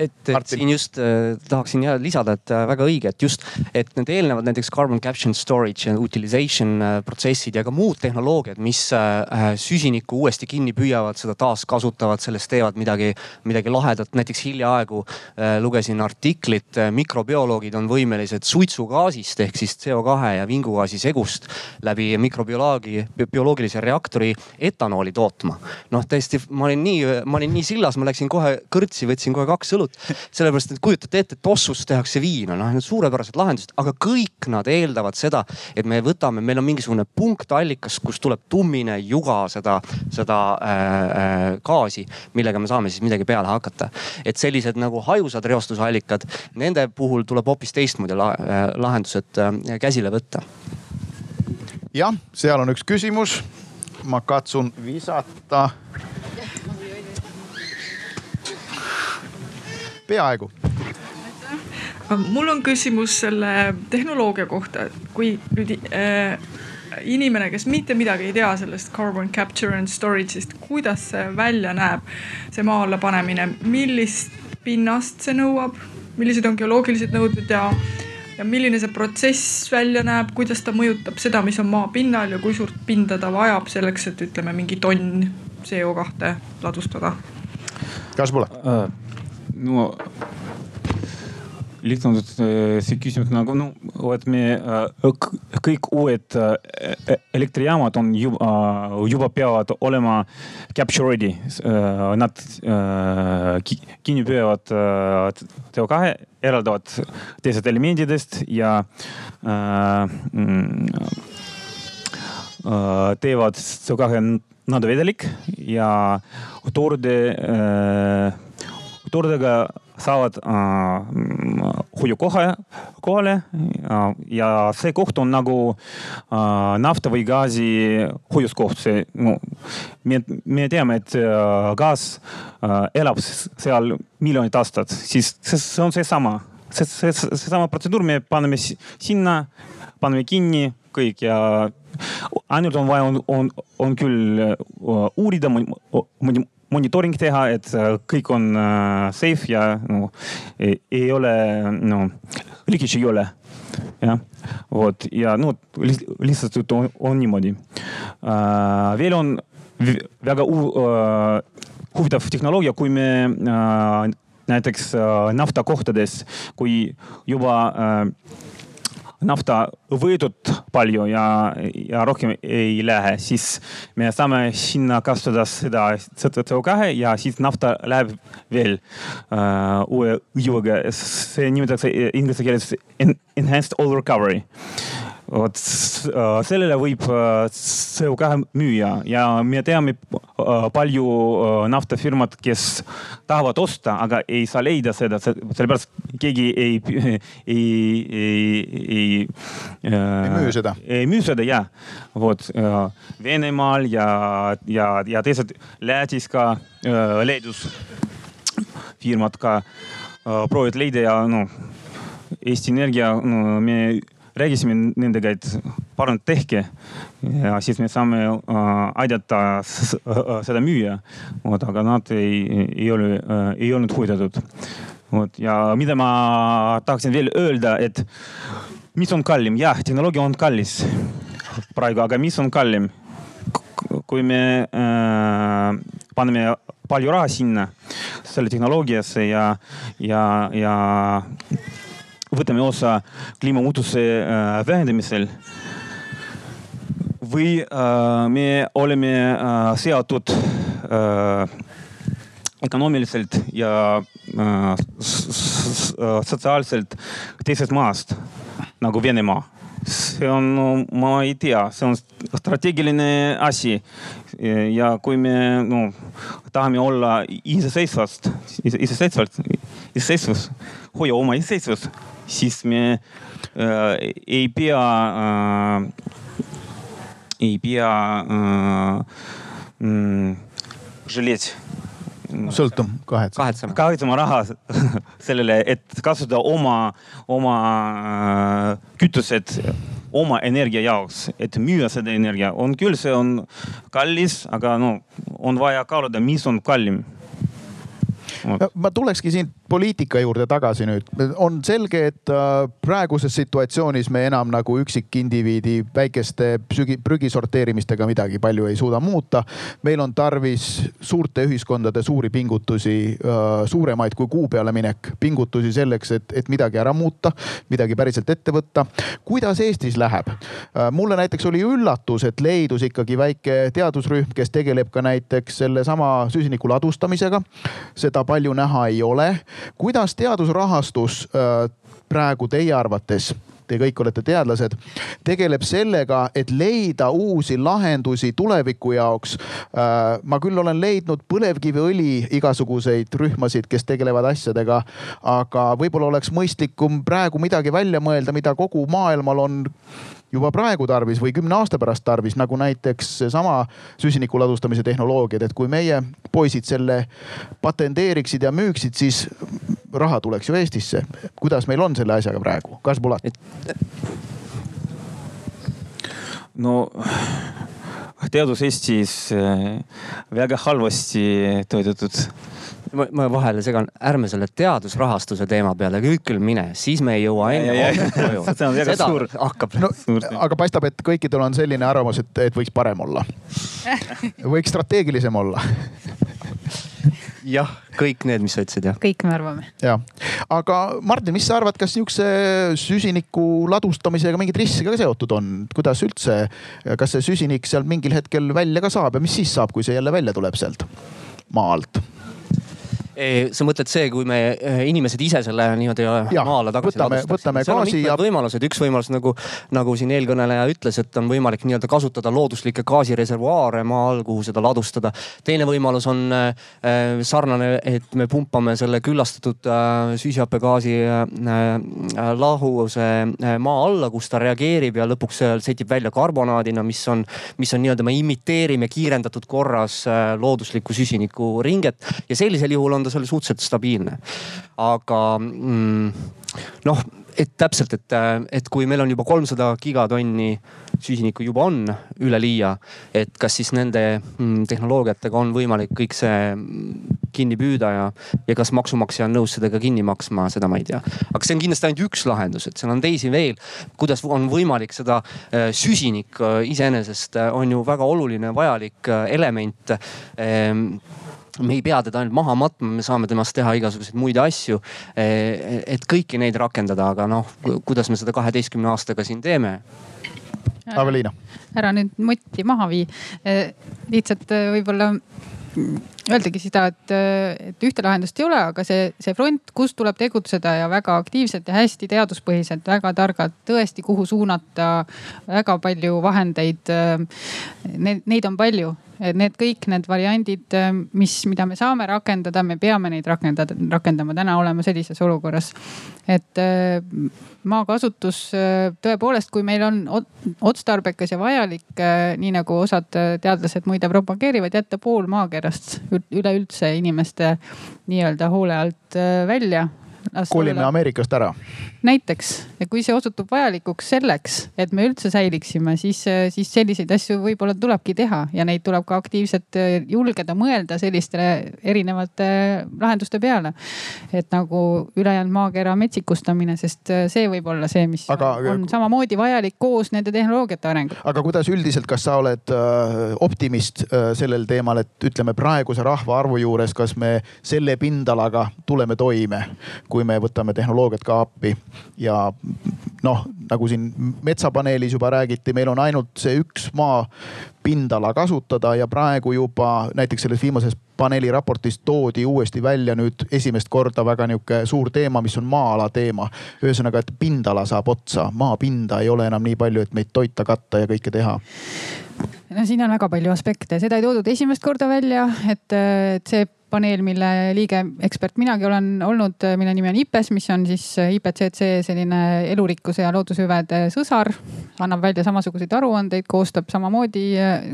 Speaker 1: et, et siin just äh, tahaksin ja lisada, et äh, väga õige, et just, et need eelnevad näiteks carbon capture storage ja utilization äh, protsessid ja ka muud tehnoloogiad, mis äh, süsinikku uuesti kinni püüavad, seda taaskasutavad, sellest teevad midagi, midagi lahedat. näiteks hiljaaegu äh, lugesin artiklit, mikrobioloogid on võimelised suitsugaasist ehk siis CO2 ja vingugaasi segust läbi mikrobioloogi, bioloogilise reaktori etanooli tootma. noh, tõesti, ma olin nii, ma olin nii sillas, ma läksin kohe kõrtsi, võtsin kohe kaks õlut. sellepärast, et kujutate ette, et tossust tehakse viina, noh need suurepärased lahendused, aga kõik nad eeldavad seda, et me võtame, meil on mingisugune punktallikas, kust tuleb tummine juga seda, seda äh, äh, gaasi, millega me saame siis midagi peale hakata. et sellised nagu hajusad reostusallikad, nende puhul tuleb hoopis teistmoodi äh, lahendused äh, käsile võtta
Speaker 2: jah, seal on üks küsimus ma katsun visata. Peaaegu.
Speaker 6: Mul on küsimus selle tehnoloogia kohta, kui nüüd äh, inimene, kes mitte midagi ei tea sellest carbon capture and storage'ist, kuidas see välja näeb, see maa alla panemine, millist pinnast see nõuab, millised on geoloogilised nõuded ja ja milline see protsess välja näeb, kuidas ta mõjutab seda, mis on maa pinnal ja kui suurt pinda ta vajab selleks, et ütleme mingi tonn CO2 ladustada?
Speaker 2: kas pole? Uh,?
Speaker 4: No lihtne see küsimus nagu noh, et me kõik uued elektrijaamad on juba, juba peavad olema capture ready. Nad kinni püüavad CO2, eraldavad teised elementidest ja teevad CO2 nadavedelik ja toorde, toordega saavad äh, hoiukoha kohale äh, ja see koht on nagu äh, nafta või gaasi hoiuskoht, see no, me, me teame, et äh, gaas äh, elab seal miljonit aastat, siis see, on seesama, see, see, seesama protseduur, me paneme sinna, paneme kinni kõik ja ainult on vaja, on, on, on küll uurida, monitooring teha, et uh, kõik on uh, safe ja no, ei, ole, no leakage ei ole. jah, vot ja no lihtsalt on, on niimoodi uh,. veel on väga uh, huvitav tehnoloogia, kui me uh, näiteks uh, naftakohtades, kui juba uh, nafta võetud palju ja, ja rohkem ei lähe, siis me saame sinna kasutada seda CO2 ja siis nafta läheb veel uh, uue jõuga. see nimetatakse inglise keeles enhanced oil recovery vot äh, sellele võib äh, CO2 müüa ja me teame äh, palju naftafirmad, kes tahavad osta, aga ei saa leida seda, sellepärast keegi ei, ei, ei,
Speaker 2: ei. ei müü seda.
Speaker 4: ei müü seda ja, vot Venemaal ja, ja, ja teised Lätis ka, Leedus firmad ka proovivad leida ja noh, Eesti Energia no,, me rääkisime nendega, et palun tehke ja siis me saame äh, aidata seda müüa. vot, aga nad ei, ei ole, äh, ei olnud huvitatud. vot ja mida ma tahaksin veel öelda, et mis on kallim, jah, tehnoloogia on kallis praegu, aga mis on kallim? kui me äh, paneme palju raha sinna, selle tehnoloogiasse ja, ja, ja võtame osa kliimamuutuse äh, vähendamisel. või äh, me oleme äh, seotud ökonoomiliselt ja sotsiaalselt teisest maast nagu Venemaa see on ma ei tea, see on strateegiline asi. ja kui me no, tahame olla iseseisvast, iseseisvalt, iseseisvus, hoia oma iseseisvust siis me äh, ei pea äh,, ei pea äh, mm, žaleet
Speaker 2: sõltum, kahetsema.
Speaker 4: kahetsema, kahetsema raha [laughs] sellele, et kasutada oma, oma äh, kütused oma energia jaoks, et müüa seda energia, on küll, see on kallis, aga no on vaja kaaluda, mis on kallim.
Speaker 2: Ma tulekski siin poliitika juurde tagasi nüüd. on selge, et äh, praeguses situatsioonis me enam nagu üksikindiviidi väikeste prügi, prügi sorteerimistega midagi palju ei suuda muuta. meil on tarvis suurte ühiskondade suuri pingutusi, äh, suuremaid kui kuu peale minek, pingutusi selleks, et, et midagi ära muuta, midagi päriselt ette võtta. kuidas Eestis läheb? Äh, mulle näiteks oli üllatus, et leidus ikkagi väike teadusrühm, kes tegeleb ka näiteks sellesama süsiniku ladustamisega. seda palju näha ei ole. Kuidas teadusrahastus äh, praegu teie arvates te kõik olete teadlased, tegeleb sellega, et leida uusi lahendusi tuleviku jaoks. Äh, ma küll olen leidnud põlevkiviõli igasuguseid rühmasid, kes tegelevad asjadega, aga võib-olla oleks mõistlikum praegu midagi välja mõelda, mida kogu maailmal on juba praegu tarvis või kümne aasta pärast tarvis, nagu näiteks seesama süsiniku ladustamise tehnoloogiad, et kui meie poisid selle patenteeriksid ja müüksid, siis raha tuleks ju Eestisse. kuidas meil on selle asjaga praegu, Kaspar Pulat?
Speaker 4: no teadus Eestis äh, väga halvasti toidetud
Speaker 1: ma, vahele segan, ärme selle teadusrahastuse teema peale kõik küll mine, siis me ei jõua enne
Speaker 4: koju. [laughs] see on väga Seda suur.
Speaker 1: hakkab
Speaker 2: no,. [laughs] aga paistab, et kõikidel on selline arvamus, et, et võiks parem olla. [laughs] võiks strateegilisem olla
Speaker 1: jah, kõik need, mis sa ütlesid jah.
Speaker 3: kõik me arvame.
Speaker 2: ja, aga Martin, mis sa arvad, kas niisuguse süsiniku ladustamisega mingeid riske ka seotud on, kuidas üldse, kas see süsinik sealt mingil hetkel välja ka saab ja mis siis saab, kui see jälle välja tuleb sealt maa alt?
Speaker 1: Sa mõtled see, kui me inimesed ise selle niimoodi ja, maa alla tagasi
Speaker 7: võtame, võtame gaasi
Speaker 1: ja. võimalused, üks võimalus nagu, nagu siin eelkõneleja ütles, et on võimalik nii-öelda kasutada looduslikke gaasireservuaare maa all, kuhu seda ladustada. teine võimalus on äh, sarnane, et me pumpame selle küllastatud äh, süsihappegaasi äh, lahuse maa alla, kus ta reageerib ja lõpuks setib välja karbonaadina, mis on, mis on nii-öelda, me imiteerime kiirendatud korras looduslikku süsiniku ringet ja sellisel juhul on ta seal suhteliselt stabiilne. aga mm, noh, et täpselt, et, et kui meil on juba kolmsada gigatonni süsinikku juba on üleliia, et kas siis nende mm, tehnoloogiatega on võimalik kõik see mm, kinni püüda ja, ja kas maksumaksja on nõus seda ka kinni maksma, seda ma ei tea. aga see on kindlasti ainult üks lahendus, et seal on teisi veel, kuidas on võimalik seda äh, süsinik äh, iseenesest äh, on ju väga oluline, vajalik element ehm, me ei pea teda ainult maha matma, me saame temast teha igasuguseid muid asju. Eh, et kõiki neid rakendada, aga noh, kuidas me seda kaheteistkümne aastaga siin teeme?
Speaker 7: Aveliina.
Speaker 3: ära nüüd mutti maha vii. Eh, lihtsalt eh, võib-olla öeldagi seda, et, et ühte lahendust ei ole, aga see, see front, kus tuleb tegutseda ja väga aktiivselt ja hästi teaduspõhiselt, väga targalt, tõesti, kuhu suunata väga palju vahendeid. Neid, neid on palju need kõik need variandid, mis, mida me saame rakendada, me peame neid rakendada, rakendama. täna oleme sellises olukorras, et maakasutus tõepoolest, kui meil on otstarbekas ja vajalik, nii nagu osad teadlased muide propageerivad, jätta pool maakerast üleüldse inimeste nii-öelda hoole alt välja
Speaker 7: kolime Ameerikast ära.
Speaker 3: näiteks ja kui see osutub vajalikuks selleks, et me üldse säiliksime, siis, siis selliseid asju võib-olla tulebki teha ja neid tuleb ka aktiivselt äh, julgeda mõelda sellistele erinevate lahenduste peale. et nagu ülejäänud maakera metsikustamine, sest äh, see võib olla see, mis aga, on samamoodi vajalik koos nende tehnoloogiate arenguga.
Speaker 7: aga kuidas üldiselt, kas sa oled äh, optimist äh, sellel teemal, et ütleme praeguse rahvaarvu juures, kas me selle pindalaga tuleme toime? kui me võtame tehnoloogiat ka appi ja noh, nagu siin metsapaneelis juba räägiti, meil on ainult see üks maa pindala kasutada ja praegu juba näiteks selles viimases paneeli raportis toodi uuesti välja nüüd esimest korda väga nihuke suur teema, mis on maa-ala teema. ühesõnaga, et pindala saab otsa, maapinda ei ole enam nii palju, et meid toita, katta ja kõike teha.
Speaker 3: No siin on väga palju aspekte, seda ei toodud esimest korda välja, et, et see paneel, mille liige, ekspert minagi olen olnud, mille nimi on IPES, mis on siis IPCC selline elurikkuse ja loodushüvede sõsar. annab välja samasuguseid aruandeid, koostab samamoodi,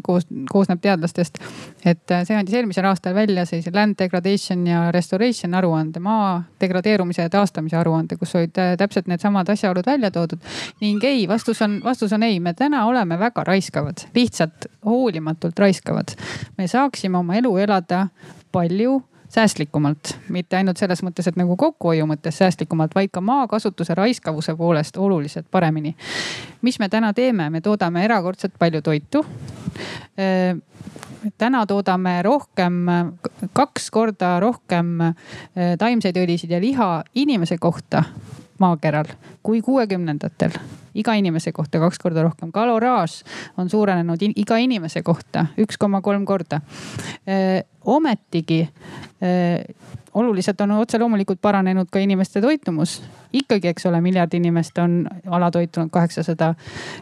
Speaker 3: koos, koosneb teadlastest. et see andis eelmisel aastal välja sellise land degradation ja restoration aruande, maa degradeerumise ja taastamise aruande, kus olid täpselt needsamad asjaolud välja toodud. ning ei, vastus on, vastus on ei, me täna oleme väga raiskavad, lihtsalt hoolimatult raiskavad. me saaksime oma elu elada palju säästlikumalt, mitte ainult selles mõttes, et nagu kokkuhoiu mõttes säästlikumalt, vaid ka maakasutuse raiskavuse poolest oluliselt paremini. mis me täna teeme, me toodame erakordselt palju toitu. Äh, täna toodame rohkem, kaks korda rohkem äh, taimseid õlisid ja liha inimese kohta maakeral kui kuuekümnendatel. iga inimese kohta kaks korda rohkem. kaloraaž on suurenenud iga inimese kohta üks koma kolm korda. ometigi oluliselt on otse loomulikult paranenud ka inimeste toitumus. ikkagi, eks ole, miljard inimest on alatoitunud, kaheksasada,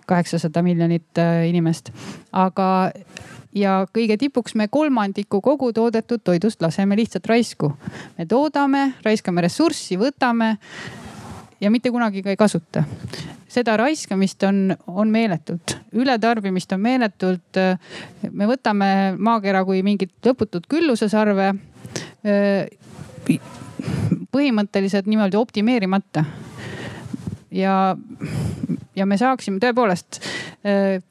Speaker 3: kaheksasada miljonit inimest. aga ja kõige tipuks me kolmandiku kogu toodetud toidust laseme lihtsalt raisku. me toodame, raiskame ressurssi, võtame ja mitte kunagi ka ei kasuta. seda raiskamist on, on meeletult, ületarbimist on meeletult. me võtame maakera kui mingit lõputut küllusesarve. põhimõtteliselt niimoodi optimeerimata ja, ja me saaksime tõepoolest,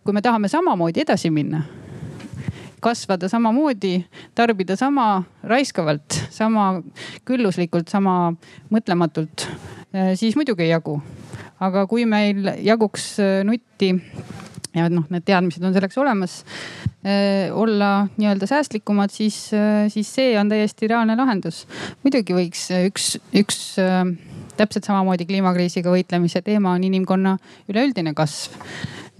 Speaker 3: kui me tahame samamoodi edasi minna kasvada samamoodi, tarbida sama raiskavalt, sama külluslikult, sama mõtlematult, siis muidugi ei jagu. aga kui meil jaguks eh, nutti ja noh, need teadmised on selleks olemas eh,. olla nii-öelda säästlikumad, siis siis see on täiesti reaalne lahendus. muidugi võiks üks, üks täpselt samamoodi kliimakriisiga võitlemise teema on inimkonna üleüldine kasv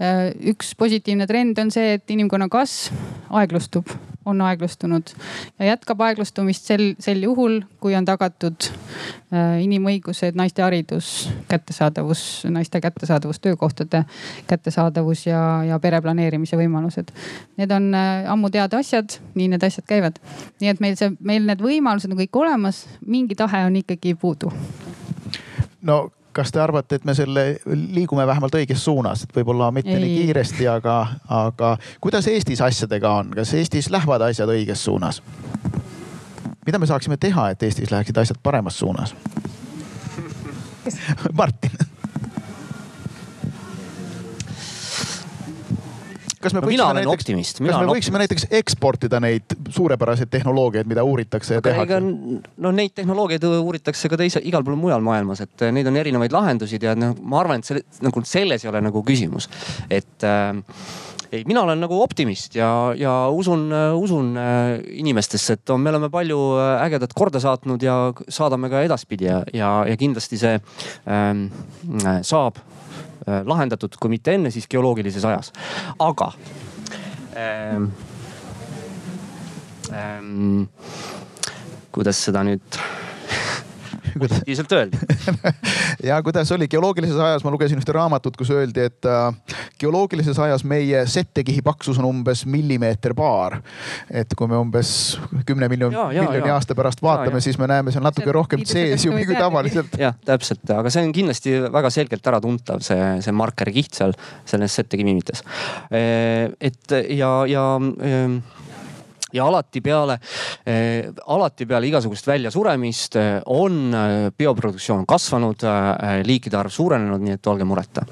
Speaker 3: Äh, üks positiivne trend on see, et inimkonna kasv aeglustub on aeglustunud ja jätkab aeglustumist sel, sel juhul, kui on tagatud äh, inimõigused, naiste haridus, kättesaadavus, naiste kättesaadavus, töökohtade kättesaadavus ja, ja pere planeerimise võimalused. Need on äh, ammu teada asjad, nii need asjad käivad. nii et meil see, meil need võimalused on kõik olemas, mingi tahe on ikkagi puudu.
Speaker 2: no kas te arvate, et me selle liigume vähemalt õiges suunas, et võib-olla mitte Ei. nii kiiresti, aga, aga kuidas Eestis asjadega on, kas Eestis lähevad asjad õiges suunas? mida me saaksime teha, et Eestis läheksid asjad paremas suunas? [laughs] Martin kas me
Speaker 1: no, võiksime näiteks, optimist,
Speaker 2: kas me võiksime näiteks eksportida neid suurepäraseid tehnoloogiaid, mida uuritakse ja tehakse?
Speaker 1: no neid tehnoloogiaid uuritakse ka teise, igal pool mujal maailmas, et neid on erinevaid lahendusid ja noh, ma arvan, et selle, nagu selles ei ole nagu küsimus, et äh, ei, mina olen nagu optimist ja, ja usun, usun äh, inimestesse, et on, me oleme palju ägedat korda saatnud ja saadame ka edaspidi ja, ja, ja kindlasti see ähm, saab lahendatud, kui mitte enne, siis geoloogilises ajas. aga ähm,. Ähm, kuidas seda nüüd [laughs] positiivselt öelda [laughs]
Speaker 2: ja kuidas oli geoloogilises ajas, ma lugesin ühte raamatut, kus öeldi, et äh, geoloogilises ajas meie settekihi paksus on umbes millimeeter paar. et kui me umbes kümne miljoni, miljoni ja. aasta pärast vaatame, siis me näeme seal natuke see rohkem tseesiumi kui tavaliselt.
Speaker 1: jah, täpselt, aga see on kindlasti väga selgelt äratuntav, see, see markerikiht seal selles settekivimites. et ja, ja ja alati peale äh,, alati peale igasugust väljasuremist äh, on äh, bioproduktsioon kasvanud äh,, liikide arv suurenenud, nii et olge mureta.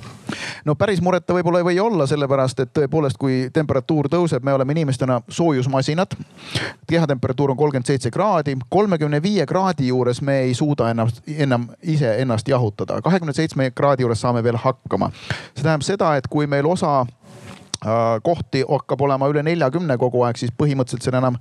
Speaker 2: no päris mureta võib-olla ei või olla, sellepärast et tõepoolest, kui temperatuur tõuseb, me oleme inimestena soojusmasinad. kehatemperatuur on kolmkümmend seitse kraadi, kolmekümne viie kraadi juures me ei suuda enam ise ennast jahutada, kahekümne seitsme kraadi juures saame veel hakkama. see tähendab seda, et kui meil osa kohti hakkab olema üle neljakümne kogu aeg, siis põhimõtteliselt seal enam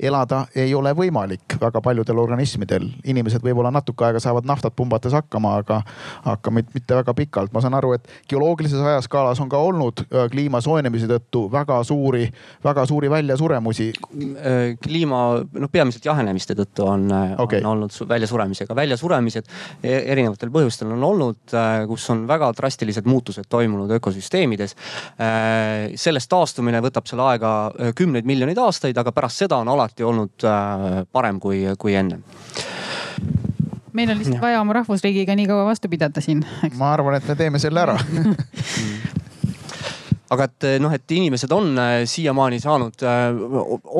Speaker 2: elada ei ole võimalik väga paljudel organismidel. inimesed võib-olla natuke aega saavad naftat pumbates hakkama, aga, aga mitte väga pikalt. ma saan aru, et geoloogilises ajaskaalas on ka olnud äh, kliima soojenemise tõttu väga suuri, väga suuri väljasuremusi.
Speaker 1: Äh, kliima, noh peamiselt jahenemiste tõttu on okay., on olnud väljasuremisega. väljasuremised e-, erinevatel põhjustel on olnud, kus on väga drastilised muutused toimunud ökosüsteemides sellest taastumine võtab seal aega äh, kümneid miljoneid aastaid, aga pärast seda on alati olnud äh, parem kui, kui enne.
Speaker 3: Meil on lihtsalt vaja oma rahvusriigiga nii kaua vastu pidada siin.
Speaker 2: ma arvan, et me teeme selle ära [laughs] [laughs]
Speaker 1: aga et eh, noh, et inimesed on eh, siiamaani saanud eh,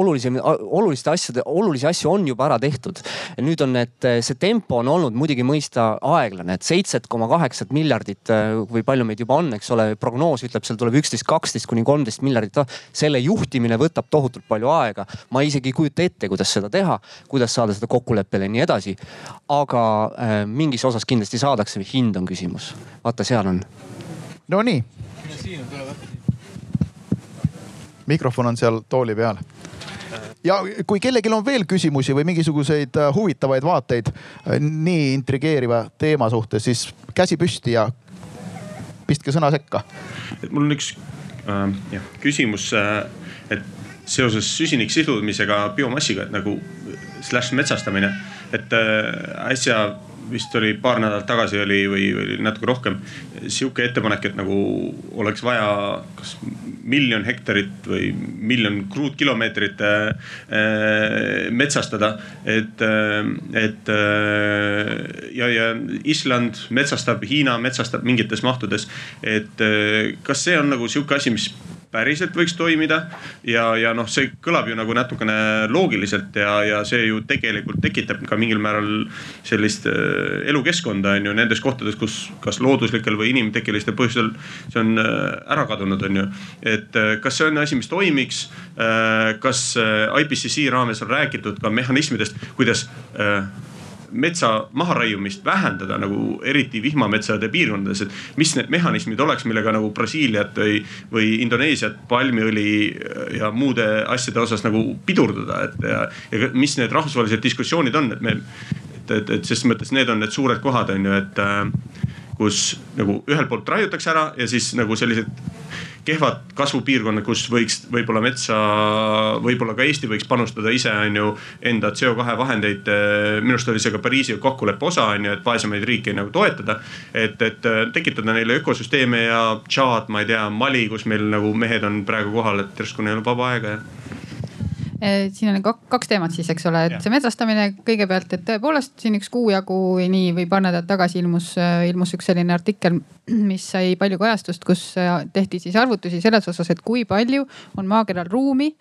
Speaker 1: olulisi, oluliste asjade, olulisi asju on juba ära tehtud. nüüd on need, see tempo on olnud muidugi mõista aeglane, et seitset koma kaheksat miljardit või palju meid juba on, eks ole, prognoos ütleb, seal tuleb üksteist, kaksteist kuni kolmteist miljardit. selle juhtimine võtab tohutult palju aega. ma isegi ei kujuta ette, kuidas seda teha, kuidas saada seda kokkuleppele ja nii edasi. aga äh, mingis osas kindlasti saadakse, hind on küsimus. vaata, seal on.
Speaker 2: Nonii. siin on tulevad mikrofon on seal tooli peal. ja kui kellelgi on veel küsimusi või mingisuguseid äh, huvitavaid vaateid äh, nii intrigeeriva teema suhtes, siis käsi püsti ja pistke sõna sekka.
Speaker 5: mul on üks äh, jah, küsimus äh,, et seoses süsinik sidumisega biomassiga, et nagu slaš metsastamine, et äh, äsja vist oli paar nädalat tagasi oli või, või natuke rohkem sihuke ettepanek, et nagu oleks vaja kas miljon hektarit või miljon kruutkilomeetrit äh, metsastada. et äh,, et äh, ja, ja Island metsastab, Hiina metsastab mingites mahtudes. et kas see on nagu sihuke asi, mis päriselt võiks toimida. ja, ja noh, see kõlab ju nagu natukene loogiliselt ja, ja see ju tegelikult tekitab ka mingil määral sellist äh, elukeskkonda on ju nendes kohtades, kus kas looduslikel või inimtekkelistel põhjustel see on äh, ära kadunud, on ju. et äh, kas see on asi, mis toimiks? kas IPCC raames on räägitud ka mehhanismidest, kuidas metsa maharaiumist vähendada nagu eriti vihmametsade piirkondades, et mis need mehhanismid oleks, millega nagu Brasiiliat või, või Indoneesiat palmiõli ja muude asjade osas nagu pidurdada, et ja, ja mis need rahvusvahelised diskussioonid on, et me, et, et, et ses mõttes need on need suured kohad, on ju, et äh, kus nagu ühelt poolt raiutakse ära ja siis nagu sellised kehvad kasvupiirkonnad, kus võiks võib-olla metsa, võib-olla ka Eesti võiks panustada ise on ju enda CO2 vahendeid. minu arust oli see ka Pariisi kokkuleppe osa on ju, et vaesemaid riike nagu toetada. et, et tekitada neile ökosüsteeme ja Tšaad, ma ei tea, Mali, kus meil nagu mehed on praegu kohal, et järsku neil on vaba aega ja
Speaker 3: Eh, siin on kaks teemat siis, eks ole, et see metsastamine kõigepealt, et tõepoolest siin üks kuu jagu või nii või paar nädalat tagasi ilmus, eh, ilmus üks selline artikkel, [clears throat] mis sai palju kajastust, kus eh, tehti siis arvutusi selles osas, et kui palju on maakeral ruumi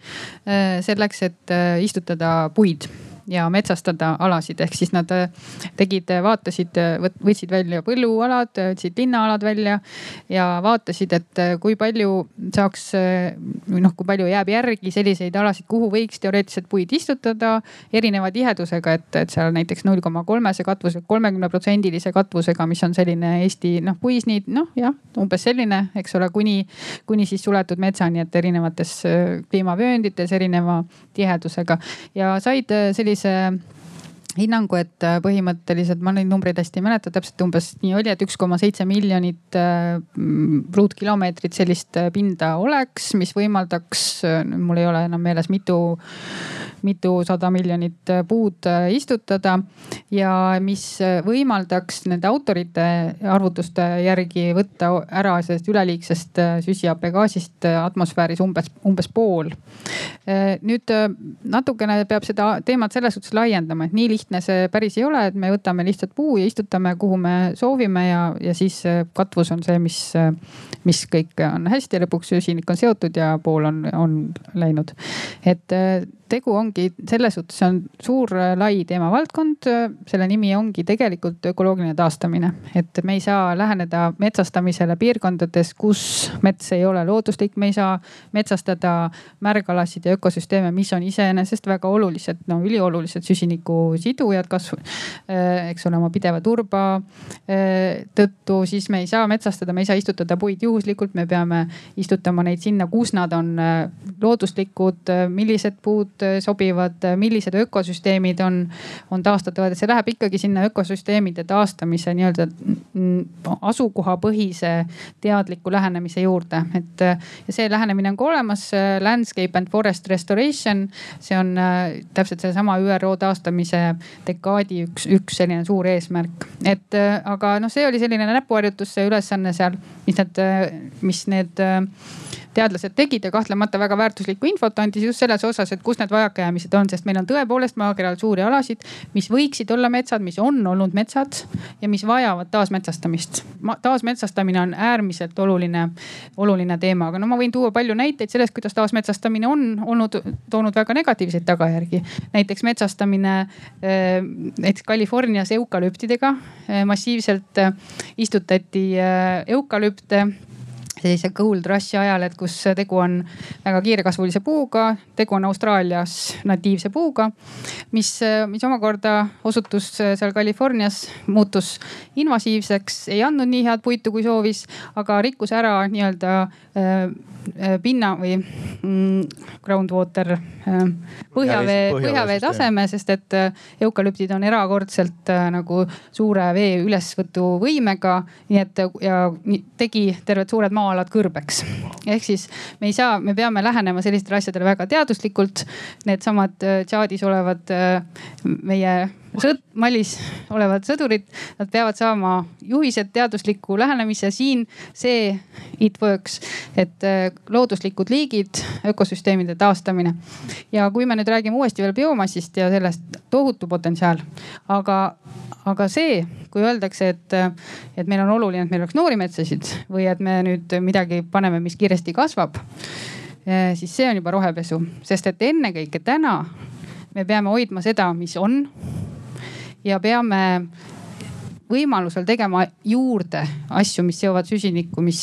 Speaker 3: selleks, et istutada puid ja metsastada alasid, ehk siis nad äh, tegid, äh, vaatasid, äh, võtsid välja põllualad, võtsid linnaalad välja ja vaatasid, et kui palju saaks või noh, kui palju jääb järgi selliseid alasid, kuhu võiks teoreetiliselt puid istutada erineva tihedusega, et, et seal näiteks null koma kolmese katvuse, kolmekümne protsendilise katvusega, mis on selline Eesti noh, puisniit, noh jah, umbes selline, eks ole, kuni, kuni siis suletud metsani, et erinevates kliimavööndites erineva tihedusega. Ja said sellise sellise hinnangu, et äh, põhimõtteliselt ma neid numbreid hästi ei mäleta, täpselt umbes nii oli, et üks koma seitse miljonit äh, ruutkilomeetrit sellist äh, pinda oleks, mis võimaldaks, mul ei ole enam meeles, mitu mitusada miljonit puud istutada ja mis võimaldaks nende autorite arvutuste järgi võtta ära sellest üleliigsest süsihappegaasist atmosfääris umbes, umbes pool. nüüd natukene peab seda teemat selles suhtes laiendama, et nii lihtne see päris ei ole, et me võtame lihtsalt puu ja istutame, kuhu me soovime ja, ja siis katvus on see, mis, mis kõik on hästi ja lõpuks süsinik on seotud ja pool on, on läinud. et tegu ongi selles suhtes, see on suur äh, lai teemavaldkond. selle nimi ongi tegelikult ökoloogiline taastamine, et me ei saa läheneda metsastamisele piirkondades, kus mets ei ole looduslik, me ei saa metsastada märgalasid ja ökosüsteeme, mis on iseenesest väga olulised, no üliolulised süsiniku sidujad kasv, äh, eks ole, oma pideva turba äh, tõttu, siis me ei saa metsastada, me ei saa istutada puid juhuslikult, me peame istutama neid sinna, kus nad on looduslikud, millised puud Äh, sobivad, äh, millised ökosüsteemid on, on taastatavad, et see läheb ikkagi sinna ökosüsteemide taastamise nii-öelda asukohapõhise teadliku lähenemise juurde, et äh, ja see lähenemine on ka olemas. Landscape and forest restoration, see on täpselt sellesama ÜRO taastamise dekaadi üks, üks selline suur eesmärk. et aga noh, see oli selline näpuharjutus, see ülesanne seal, mis need, mis need teadlased tegid ja kahtlemata väga väärtuslikku infot andis just selles osas, et kus need vajakajäämised on, sest meil on tõepoolest maakeral suuri alasid, mis võiksid olla metsad, mis on olnud metsad ja mis vajavad taasmetsastamist. taasmetsastamine on äärmiselt oluline, oluline teema, aga no ma võin tuua palju näiteid sellest, kuidas taasmetsastamine on olnud, toonud väga negatiivseid tagajärgi. näiteks metsastamine eh, näiteks Californias eukalüptidega eh, massiivselt eh, istutati eukalüpte sellise gold rush'i ajal, et kus tegu on väga kiirekasvulise puuga, tegu on Austraalias natiivse puuga, mis, mis omakorda osutus seal Californias, muutus invasiivseks, ei andnud nii head puitu, kui soovis, aga rikkus ära nii-öelda äh, pinna või mm, groundwater äh, põhjavee, põhjavee taseme, sest et äh, eukalüptid on erakordselt nagu suure vee ülesvõtuvõimega. nii et ja tegi terved suured maa maa-alad kõrbeks. ehk siis me ei saa, me peame lähenema sellistele asjadele väga teaduslikult. Needsamad äh, Tšaadis olevad äh, meie sõd, Malis olevad sõdurid, nad peavad saama juhised, teadusliku lähenemise. siin see it works, et äh, looduslikud liigid, ökosüsteemide taastamine. ja kui me nüüd räägime uuesti veel biomassist ja sellest tohutu potentsiaal, aga, aga see, kui öeldakse, et, et meil on oluline, et meil oleks noori metsasid või et me nüüd midagi paneme, mis kiiresti kasvab, eh, siis see on juba rohepesu, sest et ennekõike täna me peame hoidma seda, mis on ja peame võimalusel tegema juurde asju, mis seovad süsinikku, mis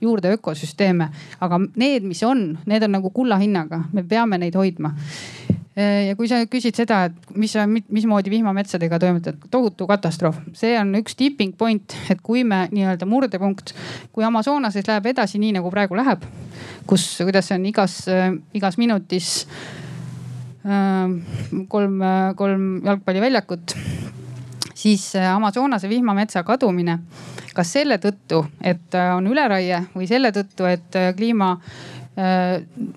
Speaker 3: juurde ökosüsteeme. aga need, mis on, need on nagu kulla hinnaga, me peame neid hoidma. Ja kui sa küsid seda, et mis, mismoodi vihmametsadega toimetada, tohutu katastroof, see on üks tipping point, et kui me nii-öelda murdepunkt, kui Amazonases läheb edasi nii nagu praegu läheb, kus, kuidas see on igas, igas minutis kolm, kolm jalgpalliväljakut siis Amazonase vihmametsa kadumine, kas selle tõttu, et on üleraie või selle tõttu, et kliima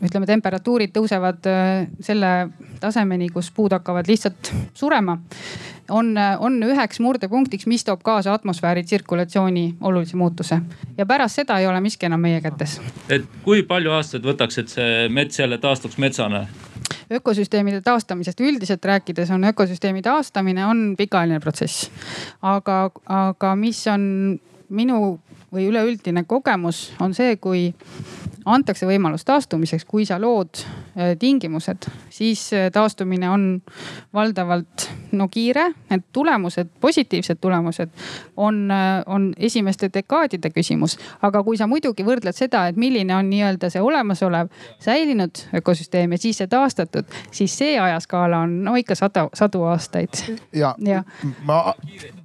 Speaker 3: ütleme, temperatuurid tõusevad selle tasemeni, kus puud hakkavad lihtsalt surema on, on üheks murdepunktiks, mis toob kaasa atmosfääri tsirkulatsiooni olulise muutuse. ja pärast seda ei ole miski enam meie kätes.
Speaker 8: et kui palju aastaid võtaks, et see mets jälle taastuks metsana?
Speaker 3: Ökosüsteemide taastamisest üldiselt rääkides on ökosüsteemi taastamine on pikaajaline protsess. aga, aga mis on minu või üleüldine kogemus on see, kui antakse võimalus taastumiseks, kui sa lood äh, tingimused, siis äh, taastumine on valdavalt no kiire. Need tulemused, positiivsed tulemused on, äh, on esimeste dekaadide küsimus. aga kui sa muidugi võrdled seda, et milline on nii-öelda see olemasolev säilinud ökosüsteem ja siis see taastatud, siis see ajaskaala on no ikka sada, sadu aastaid.
Speaker 7: ja, ja. ma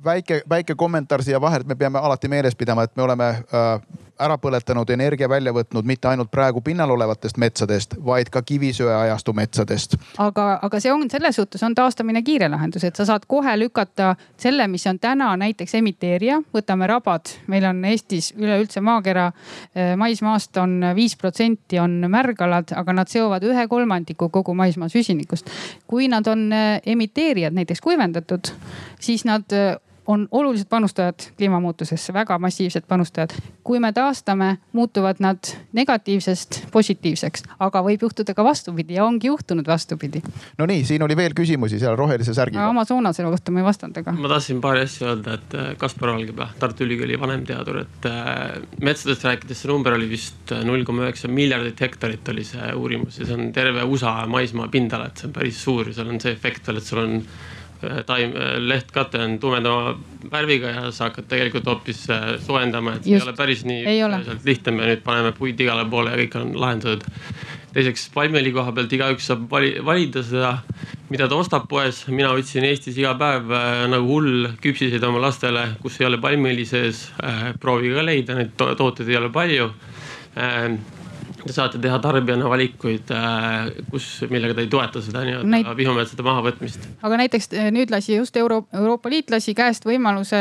Speaker 7: väike, väike kommentaar siia vahele, et me peame alati meeles pidama, et me oleme äh, ära põletanud energia välja võtnud mitte ainult praegu pinnal olevatest metsadest, vaid ka kivisöeajastu metsadest.
Speaker 3: aga, aga see on selles suhtes on taastamine kiire lahendus, et sa saad kohe lükata selle, mis on täna näiteks emiteerija, võtame rabad, meil on Eestis üleüldse maakera eh, maismaast on viis protsenti on märgalad, aga nad seovad ühe kolmandiku kogu maismaa süsinikust. kui nad on eh, emiteerijad, näiteks kuivendatud, siis nad eh, on olulised panustajad kliimamuutusesse, väga massiivsed panustajad. kui me taastame, muutuvad nad negatiivsest positiivseks, aga võib juhtuda ka vastupidi ja ongi juhtunud vastupidi.
Speaker 7: no nii, siin oli veel küsimusi seal rohelise särgiga.
Speaker 3: Amazonase kohta ma ei vastanud, aga.
Speaker 9: ma tahtsin paari asja öelda, et äh, Kaspar Valgepää, Tartu Ülikooli vanemteadur, et äh, metsadest rääkides see number oli vist äh, null koma üheksa miljardit hektarit oli see uurimus ja see on terve USA maismaa pindala, et see on päris suur ja seal on see efekt veel, et sul on taim, äh, lehtkate on tumedama värviga ja sa hakkad tegelikult hoopis äh, soojendama, et see ei ole päris nii lihtne, me nüüd paneme puid igale poole ja kõik on lahendatud. teiseks palmiõli koha pealt igaüks saab vali, valida seda, mida ta ostab poes. mina otsin Eestis iga päev nagu hull küpsiseid oma lastele, kus ei ole palmiõli sees. proovige ka leida, neid to tooteid ei ole palju te saate teha tarbijana valikuid, äh, kus, millega te ei toeta seda nii-öelda Näit... vihmametsade mahavõtmist.
Speaker 3: aga näiteks äh, nüüd lasi just Euro Euroopa Liit lasi käest võimaluse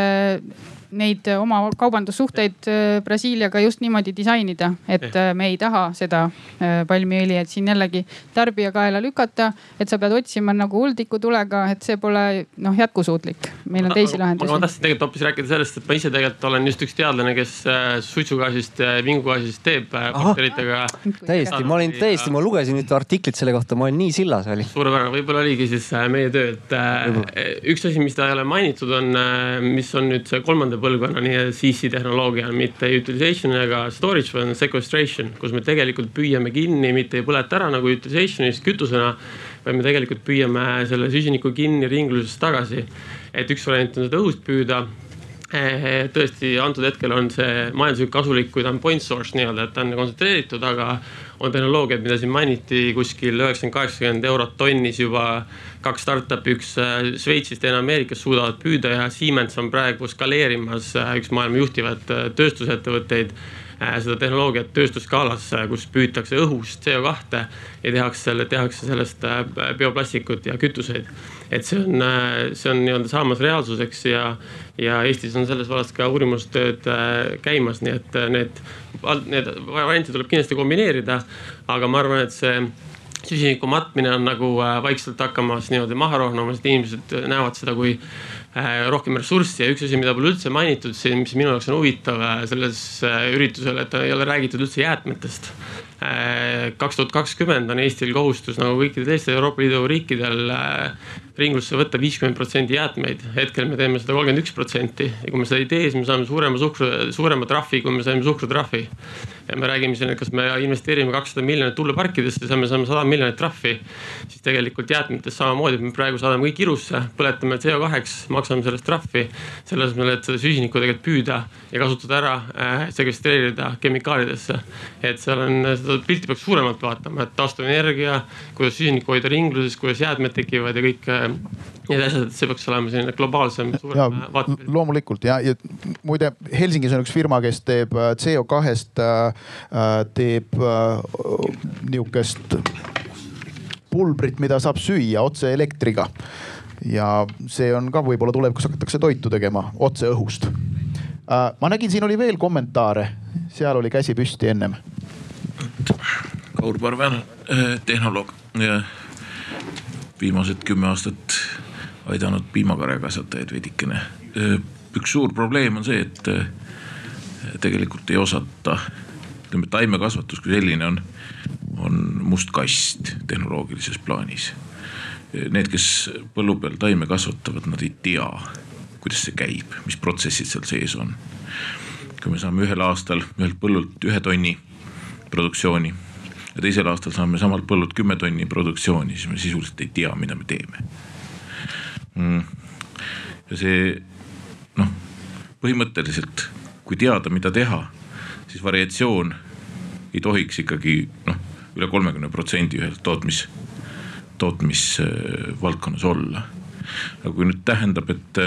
Speaker 3: neid oma kaubandussuhteid Brasiiliaga just niimoodi disainida, et äh, me ei taha seda palmiõli, et siin jällegi tarbija kaela lükata, et sa pead otsima nagu huldiku tulega, et see pole noh jätkusuutlik. meil on teisi lahendusi.
Speaker 9: ma tahtsin tegelikult hoopis rääkida sellest, et ma ise tegelikult olen just üks teadlane, kes suitsugaasist, vingugaasist teeb bakteritega.
Speaker 1: täiesti, ma olin täiesti, ma lugesin nüüd artiklit selle kohta, ma olin nii sillas oli.
Speaker 9: suurepärane, võib-olla oligi siis meie töö, et üks asi, mis ta ei ole mainitud, on, mis on nüüd see kolmanda kolmanda põlvkonna nii CC tehnoloogia, mitte utilization ega storage, vaid sequestration, kus me tegelikult püüame kinni, mitte ei põleta ära nagu utilization'is kütusena, vaid me tegelikult püüame selle süsiniku kinni ringlusest tagasi. et üks variant on seda õhust püüda tõesti, antud hetkel on see majanduslikult kasulik, kui ta on point source nii-öelda, et ta on kontsentreeritud, aga on tehnoloogiad, mida siin mainiti kuskil üheksakümmend, kaheksakümmend eurot tonnis juba. kaks startup'i, üks äh, Šveitsist, teine Ameerikast suudavad püüda ja Siemens on praegu skaleerimas äh, üks maailma juhtivaid äh, tööstusettevõtteid seda tehnoloogiat tööstusskaalas, kus püütakse õhust CO2 ja tehakse selle, tehakse sellest bioplastikut ja kütuseid. et see on, see on nii-öelda saamas reaalsuseks ja, ja Eestis on selles vallas ka uurimustööd käimas, nii et need need variante tuleb kindlasti kombineerida, aga ma arvan, et see süsiniku matmine on nagu äh, vaikselt hakkamas niimoodi maha rohnamas, et inimesed näevad seda kui äh, rohkem ressurssi ja üks asi, mida pole üldse mainitud siin, mis minu jaoks on huvitav äh, selles üritusel, et ei ole räägitud üldse jäätmetest. Kaks tuhat kakskümmend on Eestil kohustus nagu kõikidel teistel Euroopa Liidu riikidel ringlusse võtta viiskümmend protsenti jäätmeid. hetkel me teeme seda kolmkümmend üks protsenti ja kui me seda ei tee, siis me saame suurema suhkru, suurema trahvi, kui me saime suhkrutrahvi ja me räägime siin, et kas me investeerime kakssada miljonit tuuleparkidesse, siis me saame sada miljonit trahvi. siis tegelikult jäätmetest samamoodi, me praegu saadame kõik ilusse, põletame CO2-ks, maksame sellest trahvi. selle asemel, et seda süsinikku tegelikult püüda ja kasutada ära äh,, sekvestreerida kemikaalidesse. et seal on, seda pilti peaks suuremalt vaatama, et taastuvenergia, kuidas süsinikku hoida ringluses, kuidas jäätmed tekivad ja kõik äh, need asjad, et see peaks olema selline globaalsem.
Speaker 7: loomulikult ja, ja muide Helsingis on üks firma, kes teeb äh, CO2-st äh, Äh, teeb äh, nihukest pulbrit, mida saab süüa otse elektriga ja see on ka võib-olla tulevikus hakatakse toitu tegema otse õhust. ma nägin, siin oli veel kommentaare, seal oli käsi püsti ennem.
Speaker 10: Kaur Parvel, tehnoloog. viimased kümme aastat aidanud piimakarjakasvatajaid veidikene. üks suur probleem on see, et tegelikult ei osata, ütleme taimekasvatus kui selline on, on must kast tehnoloogilises plaanis. Need, kes põllu peal taime kasvatavad, nad ei tea, kuidas see käib, mis protsessid seal sees on. kui me saame ühel aastal ühelt põllult ühe tonni produktsiooni ja teisel aastal saame samalt põllult kümme tonni produktsiooni, siis me sisuliselt ei tea, mida me teeme. Mm.. ja see noh, põhimõtteliselt kui teada, mida teha, siis variatsioon ei tohiks ikkagi noh, üle kolmekümne protsendi ühes tootmis, tootmisvaldkonnas olla. aga kui nüüd tähendab, et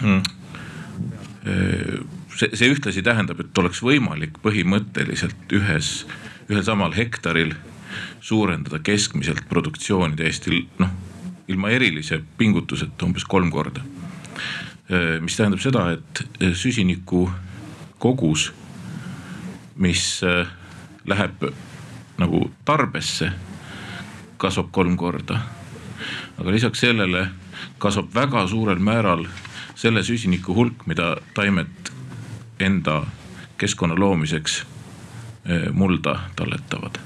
Speaker 10: mm, see, see ühtlasi tähendab, et oleks võimalik põhimõtteliselt ühes, ühel samal hektaril suurendada keskmiselt produktsiooni täiesti noh, ilma erilise pingutuseta umbes kolm korda mis tähendab seda, et äh, süsiniku kogus, mis äh, läheb nagu tarbesse, kasvab kolm korda. aga lisaks sellele kasvab väga suurel määral selle süsiniku hulk, mida taimed enda keskkonna loomiseks mulda talletavad.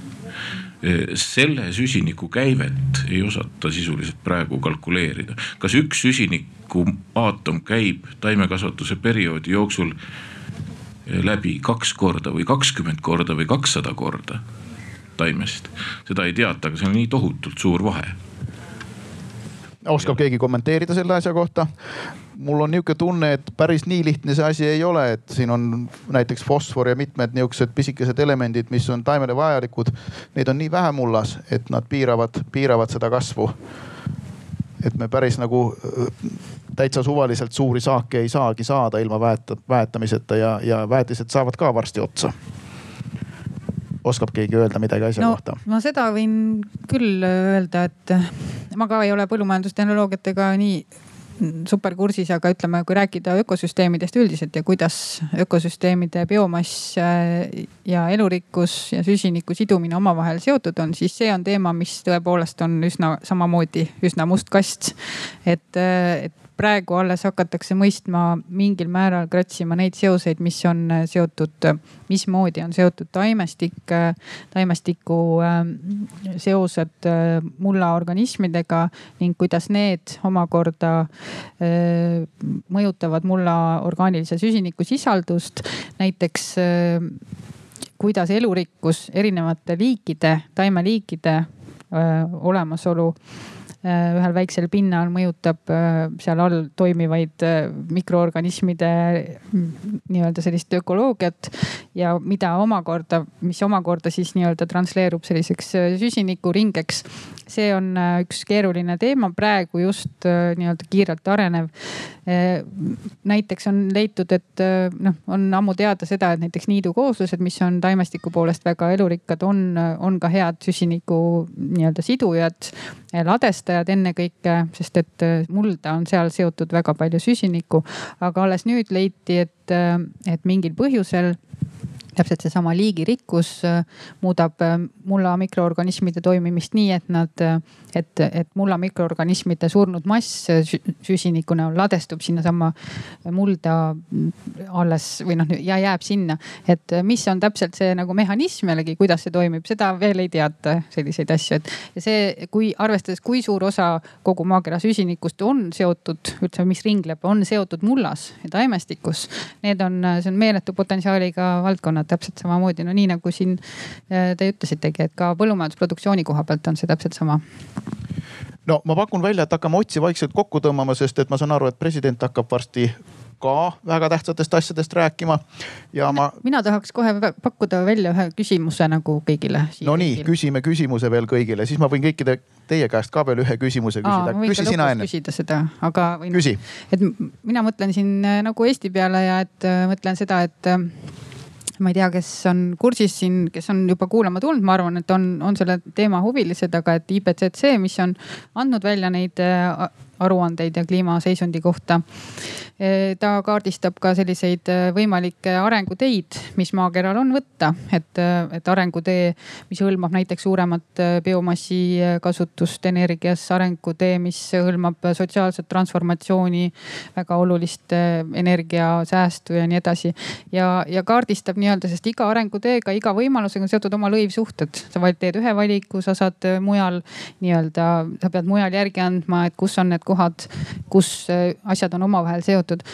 Speaker 10: Selle süsiniku käivet ei osata sisuliselt praegu kalkuleerida. kas üks süsiniku aatom käib taimekasvatuse perioodi jooksul läbi kaks korda või kakskümmend korda või kakssada korda taimest, seda ei teata, aga see on nii tohutult suur vahe
Speaker 7: oskab keegi kommenteerida selle asja kohta? mul on niisugune tunne, et päris nii lihtne see asi ei ole, et siin on näiteks fosfor ja mitmed niisugused pisikesed elemendid, mis on taimele vajalikud. Neid on nii vähe mullas, et nad piiravad, piiravad seda kasvu. et me päris nagu äh, täitsa suvaliselt suuri saake ei saagi saada ilma väeta, väetamiseta ja, ja väetised saavad ka varsti otsa oskab keegi öelda midagi asja no, kohta?
Speaker 3: ma seda võin küll öelda, et ma ka ei ole põllumajandustehnoloogiatega nii super kursis, aga ütleme, kui rääkida ökosüsteemidest üldiselt ja kuidas ökosüsteemide biomass ja elurikkus ja süsiniku sidumine omavahel seotud on, siis see on teema, mis tõepoolest on üsna samamoodi üsna must kast. et, äh, et praegu alles hakatakse mõistma mingil määral kratsima neid seoseid, mis on äh, seotud, mismoodi on seotud taimestik, äh, taimestiku äh, seosed mullaorganismidega ning kuidas need omakorda mõjutavad mulla orgaanilise süsiniku sisaldust. näiteks kuidas elurikkus erinevate liikide, taimeliikide olemasolu Äh, ühel väiksel pinnal mõjutab äh, seal all toimivaid äh, mikroorganismide mm, nii-öelda sellist ökoloogiat ja mida omakorda, mis omakorda siis nii-öelda transleerub selliseks süsinikuringeks. See on üks keeruline teema praegu just nii-öelda kiirelt arenev Äh, näiteks on leitud, et äh, noh, on ammu teada seda, et näiteks niidukooslused, mis on taimestiku poolest väga elurikkad, on, on ka head süsiniku nii-öelda sidujad, ladestajad ennekõike, sest et äh, mulda on seal seotud väga palju süsinikku. aga alles nüüd leiti, et, et mingil põhjusel täpselt seesama liigirikkus äh, muudab äh, mulla mikroorganismide toimimist nii, et nad, äh, et, et mulla mikroorganismide surnud mass süsiniku näol ladestub sinnasamma mulda alles või noh ja jääb sinna. et mis on täpselt see nagu mehhanism jällegi, kuidas see toimib, seda veel ei teata, selliseid asju, et ja see, kui arvestades, kui suur osa kogu maakera süsinikust on seotud üldse, mis ringleb, on seotud mullas ja taimestikus. Need on, see on meeletu potentsiaaliga valdkonnad täpselt samamoodi, no nii nagu siin äh, te ütlesitegi, et ka põllumajandusproduktsiooni koha pealt on see täpselt sama
Speaker 7: no ma pakun välja, et hakkame otsi vaikselt kokku tõmbama, sest et ma saan aru, et president hakkab varsti ka väga tähtsatest asjadest rääkima ja ma.
Speaker 3: mina tahaks kohe pakkuda välja ühe küsimuse nagu kõigile.
Speaker 7: Nonii, küsime küsimuse veel kõigile, siis ma võin kõikide teie käest ka veel ühe küsimuse küsida. küsi sina enne.
Speaker 3: küsida seda, aga
Speaker 7: võin. küsi.
Speaker 3: et mina mõtlen siin äh, nagu Eesti peale ja et äh, mõtlen seda, et ma ei tea, kes on kursis siin, kes on juba kuulama tulnud, ma arvan, et on, on selle teema huvilised, aga et IPCC, mis on andnud välja neid aruandeid ja kliimaseisundi kohta. ta kaardistab ka selliseid võimalikke arenguteid, mis maakeral on võtta, et, et arengutee, mis hõlmab näiteks suuremat biomassi kasutust energias, arengutee, mis hõlmab sotsiaalset transformatsiooni, väga olulist energiasäästu ja nii edasi. ja, ja kaardistab nii-öelda, sest iga arenguteega, iga võimalusega on seotud oma lõivsuhted. sa teed ühe valiku, sa saad mujal nii-öelda, sa pead mujal järgi andma, et kus on need kohad, kus äh, asjad on omavahel seotud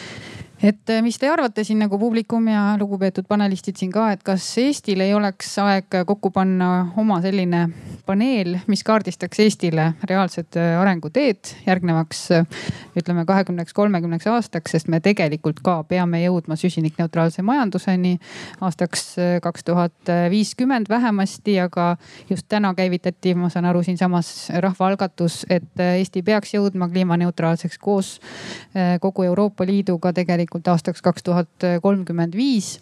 Speaker 3: et äh, mis te arvate siin nagu publikum ja lugupeetud panelistid siin ka, et kas Eestil ei oleks aeg kokku panna oma selline paneel, mis kaardistaks Eestile reaalsed äh, arenguteed järgnevaks ütleme kahekümneks, kolmekümneks aastaks, sest me tegelikult ka peame jõudma süsinikneutraalse majanduseni aastaks kaks tuhat viiskümmend vähemasti, aga just täna käivitati, ma saan aru, siinsamas rahvaalgatus, et Eesti peaks jõudma kliimaneutraalseks koos kogu Euroopa Liiduga tegelikult tegelikult aastaks kaks tuhat kolmkümmend viis.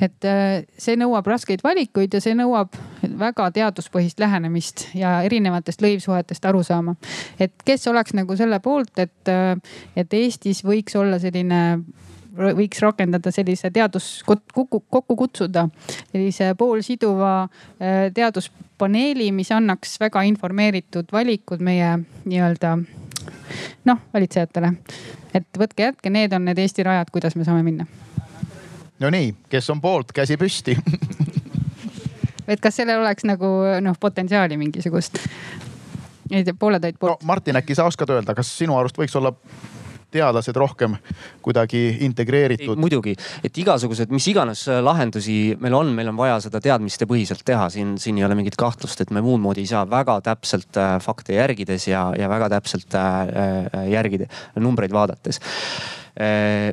Speaker 3: et äh, see nõuab raskeid valikuid ja see nõuab väga teaduspõhist lähenemist ja erinevatest lõivsuhetest aru saama. et kes oleks nagu selle poolt, et, äh, et Eestis võiks olla selline võiks rakendada sellise teadus kokku, kokku kutsuda sellise poolsiduva äh, teaduspaneeli, mis annaks väga informeeritud valikud meie nii-öelda noh, valitsejatele et võtke jätke, need on need Eesti rajad, kuidas me saame minna.
Speaker 7: Nonii, kes on poolt, käsi püsti [laughs]
Speaker 3: et kas sellel oleks nagu noh, potentsiaali mingisugust? ei tea, pooled olid poolt
Speaker 7: no,. Martin, äkki sa oskad öelda, kas sinu arust võiks olla teadlased rohkem kuidagi integreeritud?
Speaker 1: muidugi, et igasugused, mis iganes äh, lahendusi meil on, meil on vaja seda teadmistepõhiselt teha, siin, siin ei ole mingit kahtlust, et me muud moodi ei saa väga täpselt äh, fakte järgides ja, ja väga täpselt äh, äh järgida, numbreid vaadates. Äh,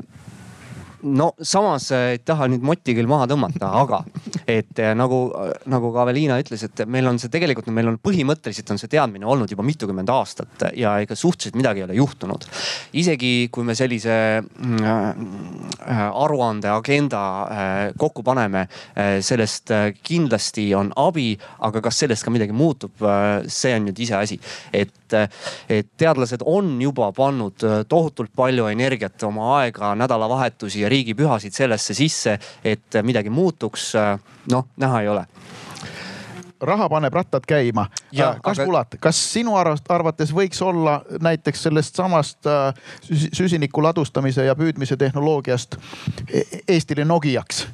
Speaker 1: no samas äh, ei taha nüüd motti küll maha tõmmata, aga et äh, nagu, nagu ka Aveliina ütles, et meil on see tegelikult, meil on põhimõtteliselt on see teadmine olnud juba mitukümmend aastat ja ega suhteliselt midagi ei ole juhtunud. isegi kui me sellise äh, aruande agenda kokku paneme, sellest kindlasti on abi, aga kas sellest ka midagi muutub, see on nüüd iseasi. et, et teadlased on juba pannud tohutult palju energiat, oma aega, nädalavahetusi ja riigipühasid sellesse sisse, et midagi muutuks, noh näha ei ole
Speaker 7: raha paneb rattad käima. kas aga... Ulat, kas sinu arvates võiks olla näiteks sellest samast äh, süsiniku ladustamise ja püüdmise tehnoloogiast e-, Eestile Nokiaks?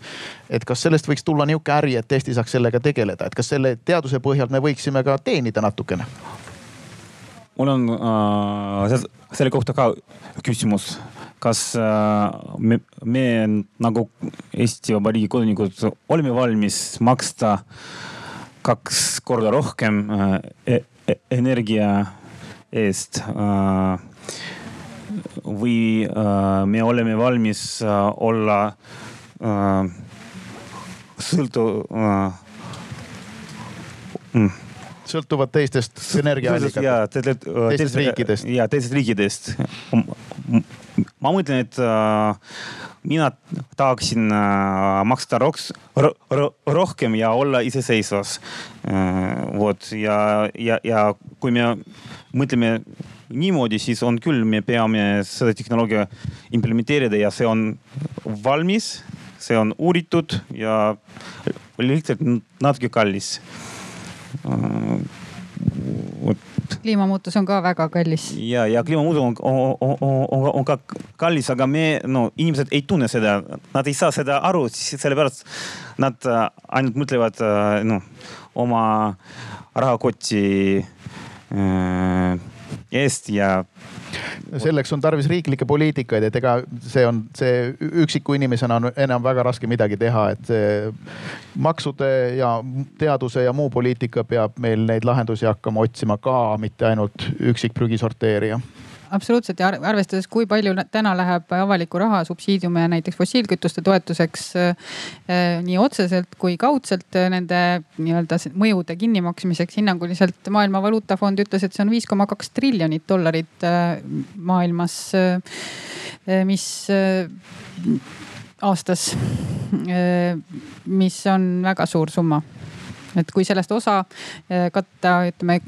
Speaker 7: et kas sellest võiks tulla nihuke äri, et Eesti saaks sellega tegeleda, et kas selle teaduse põhjal me võiksime ka teenida natukene?
Speaker 4: mul on äh, selle kohta ka küsimus kas äh, me, me nagu Eesti Vabariigi kodanikud oleme valmis maksta kaks korda rohkem äh, e e energia eest äh, või me oleme valmis olla sõltu
Speaker 7: mm sõltuvad teistest energiaallikatest,
Speaker 4: teistest riikidest. ja teistest riikidest ma mõtlen, et äh, mina tahaksin äh, maksta roks, ro, ro, rohkem ja olla iseseisvas äh,. vot ja, ja, ja kui me mõtleme niimoodi, siis on küll, me peame seda tehnoloogia implementeerida ja see on valmis, see on uuritud ja lihtsalt natuke kallis äh,
Speaker 3: kliimamuutus on ka väga kallis.
Speaker 4: ja, ja kliimamuutus on, on, on, on, on ka kallis, aga me, no inimesed ei tunne seda, nad ei saa seda aru, sellepärast nad äh, ainult mõtlevad noh oma rahakoti äh, eest ja
Speaker 7: selleks on tarvis riiklikke poliitikaid, et ega see on, see üksiku inimesena on enam väga raske midagi teha, et see maksude ja teaduse ja muu poliitika peab meil neid lahendusi hakkama otsima ka, mitte ainult üksik prügisorteerija
Speaker 3: absoluutselt ja arvestades, kui palju täna läheb avalikku raha subsiidiume näiteks fossiilkütuste toetuseks äh, nii otseselt kui kaudselt äh, nende nii-öelda mõjude kinnimaksmiseks hinnanguliselt Maailma Valuutafond ütles, et see on viis koma kaks triljonit dollarit äh, maailmas, mis aastas, mis on väga suur summa et kui sellest osa äh, katta, ütleme,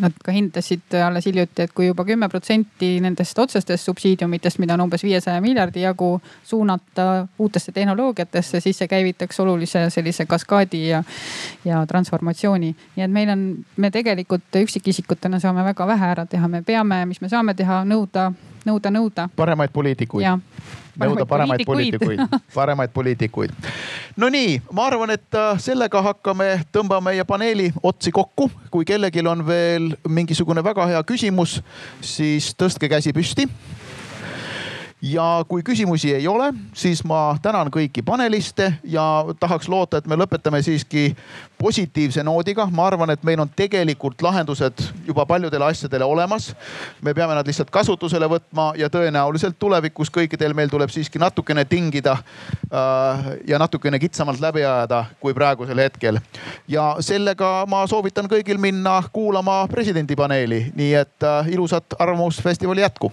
Speaker 3: nad ka hindasid alles hiljuti, et kui juba kümme protsenti nendest otsestest subsiidiumitest, mida on umbes viiesaja miljardi jagu, suunata uutesse tehnoloogiatesse, siis see käivitaks olulise sellise kaskaadi ja, ja transformatsiooni. nii et meil on, me tegelikult üksikisikutena saame väga vähe ära teha, me peame, mis me saame teha, nõuda nõuda, nõuda.
Speaker 2: paremaid poliitikuid. nõuda paremaid poliitikuid, paremaid poliitikuid. [laughs] Nonii, ma arvan, et äh, sellega hakkame, tõmbame meie paneeli otsi kokku. kui kellelgi on veel mingisugune väga hea küsimus, siis tõstke käsi püsti ja kui küsimusi ei ole, siis ma tänan kõiki paneliste ja tahaks loota, et me lõpetame siiski positiivse noodiga. ma arvan, et meil on tegelikult lahendused juba paljudele asjadele olemas. me peame nad lihtsalt kasutusele võtma ja tõenäoliselt tulevikus kõikidel meil tuleb siiski natukene tingida äh, ja natukene kitsamalt läbi ajada kui praegusel hetkel. ja sellega ma soovitan kõigil minna kuulama presidendipaneeli, nii et äh, ilusat Arvamusfestivali jätku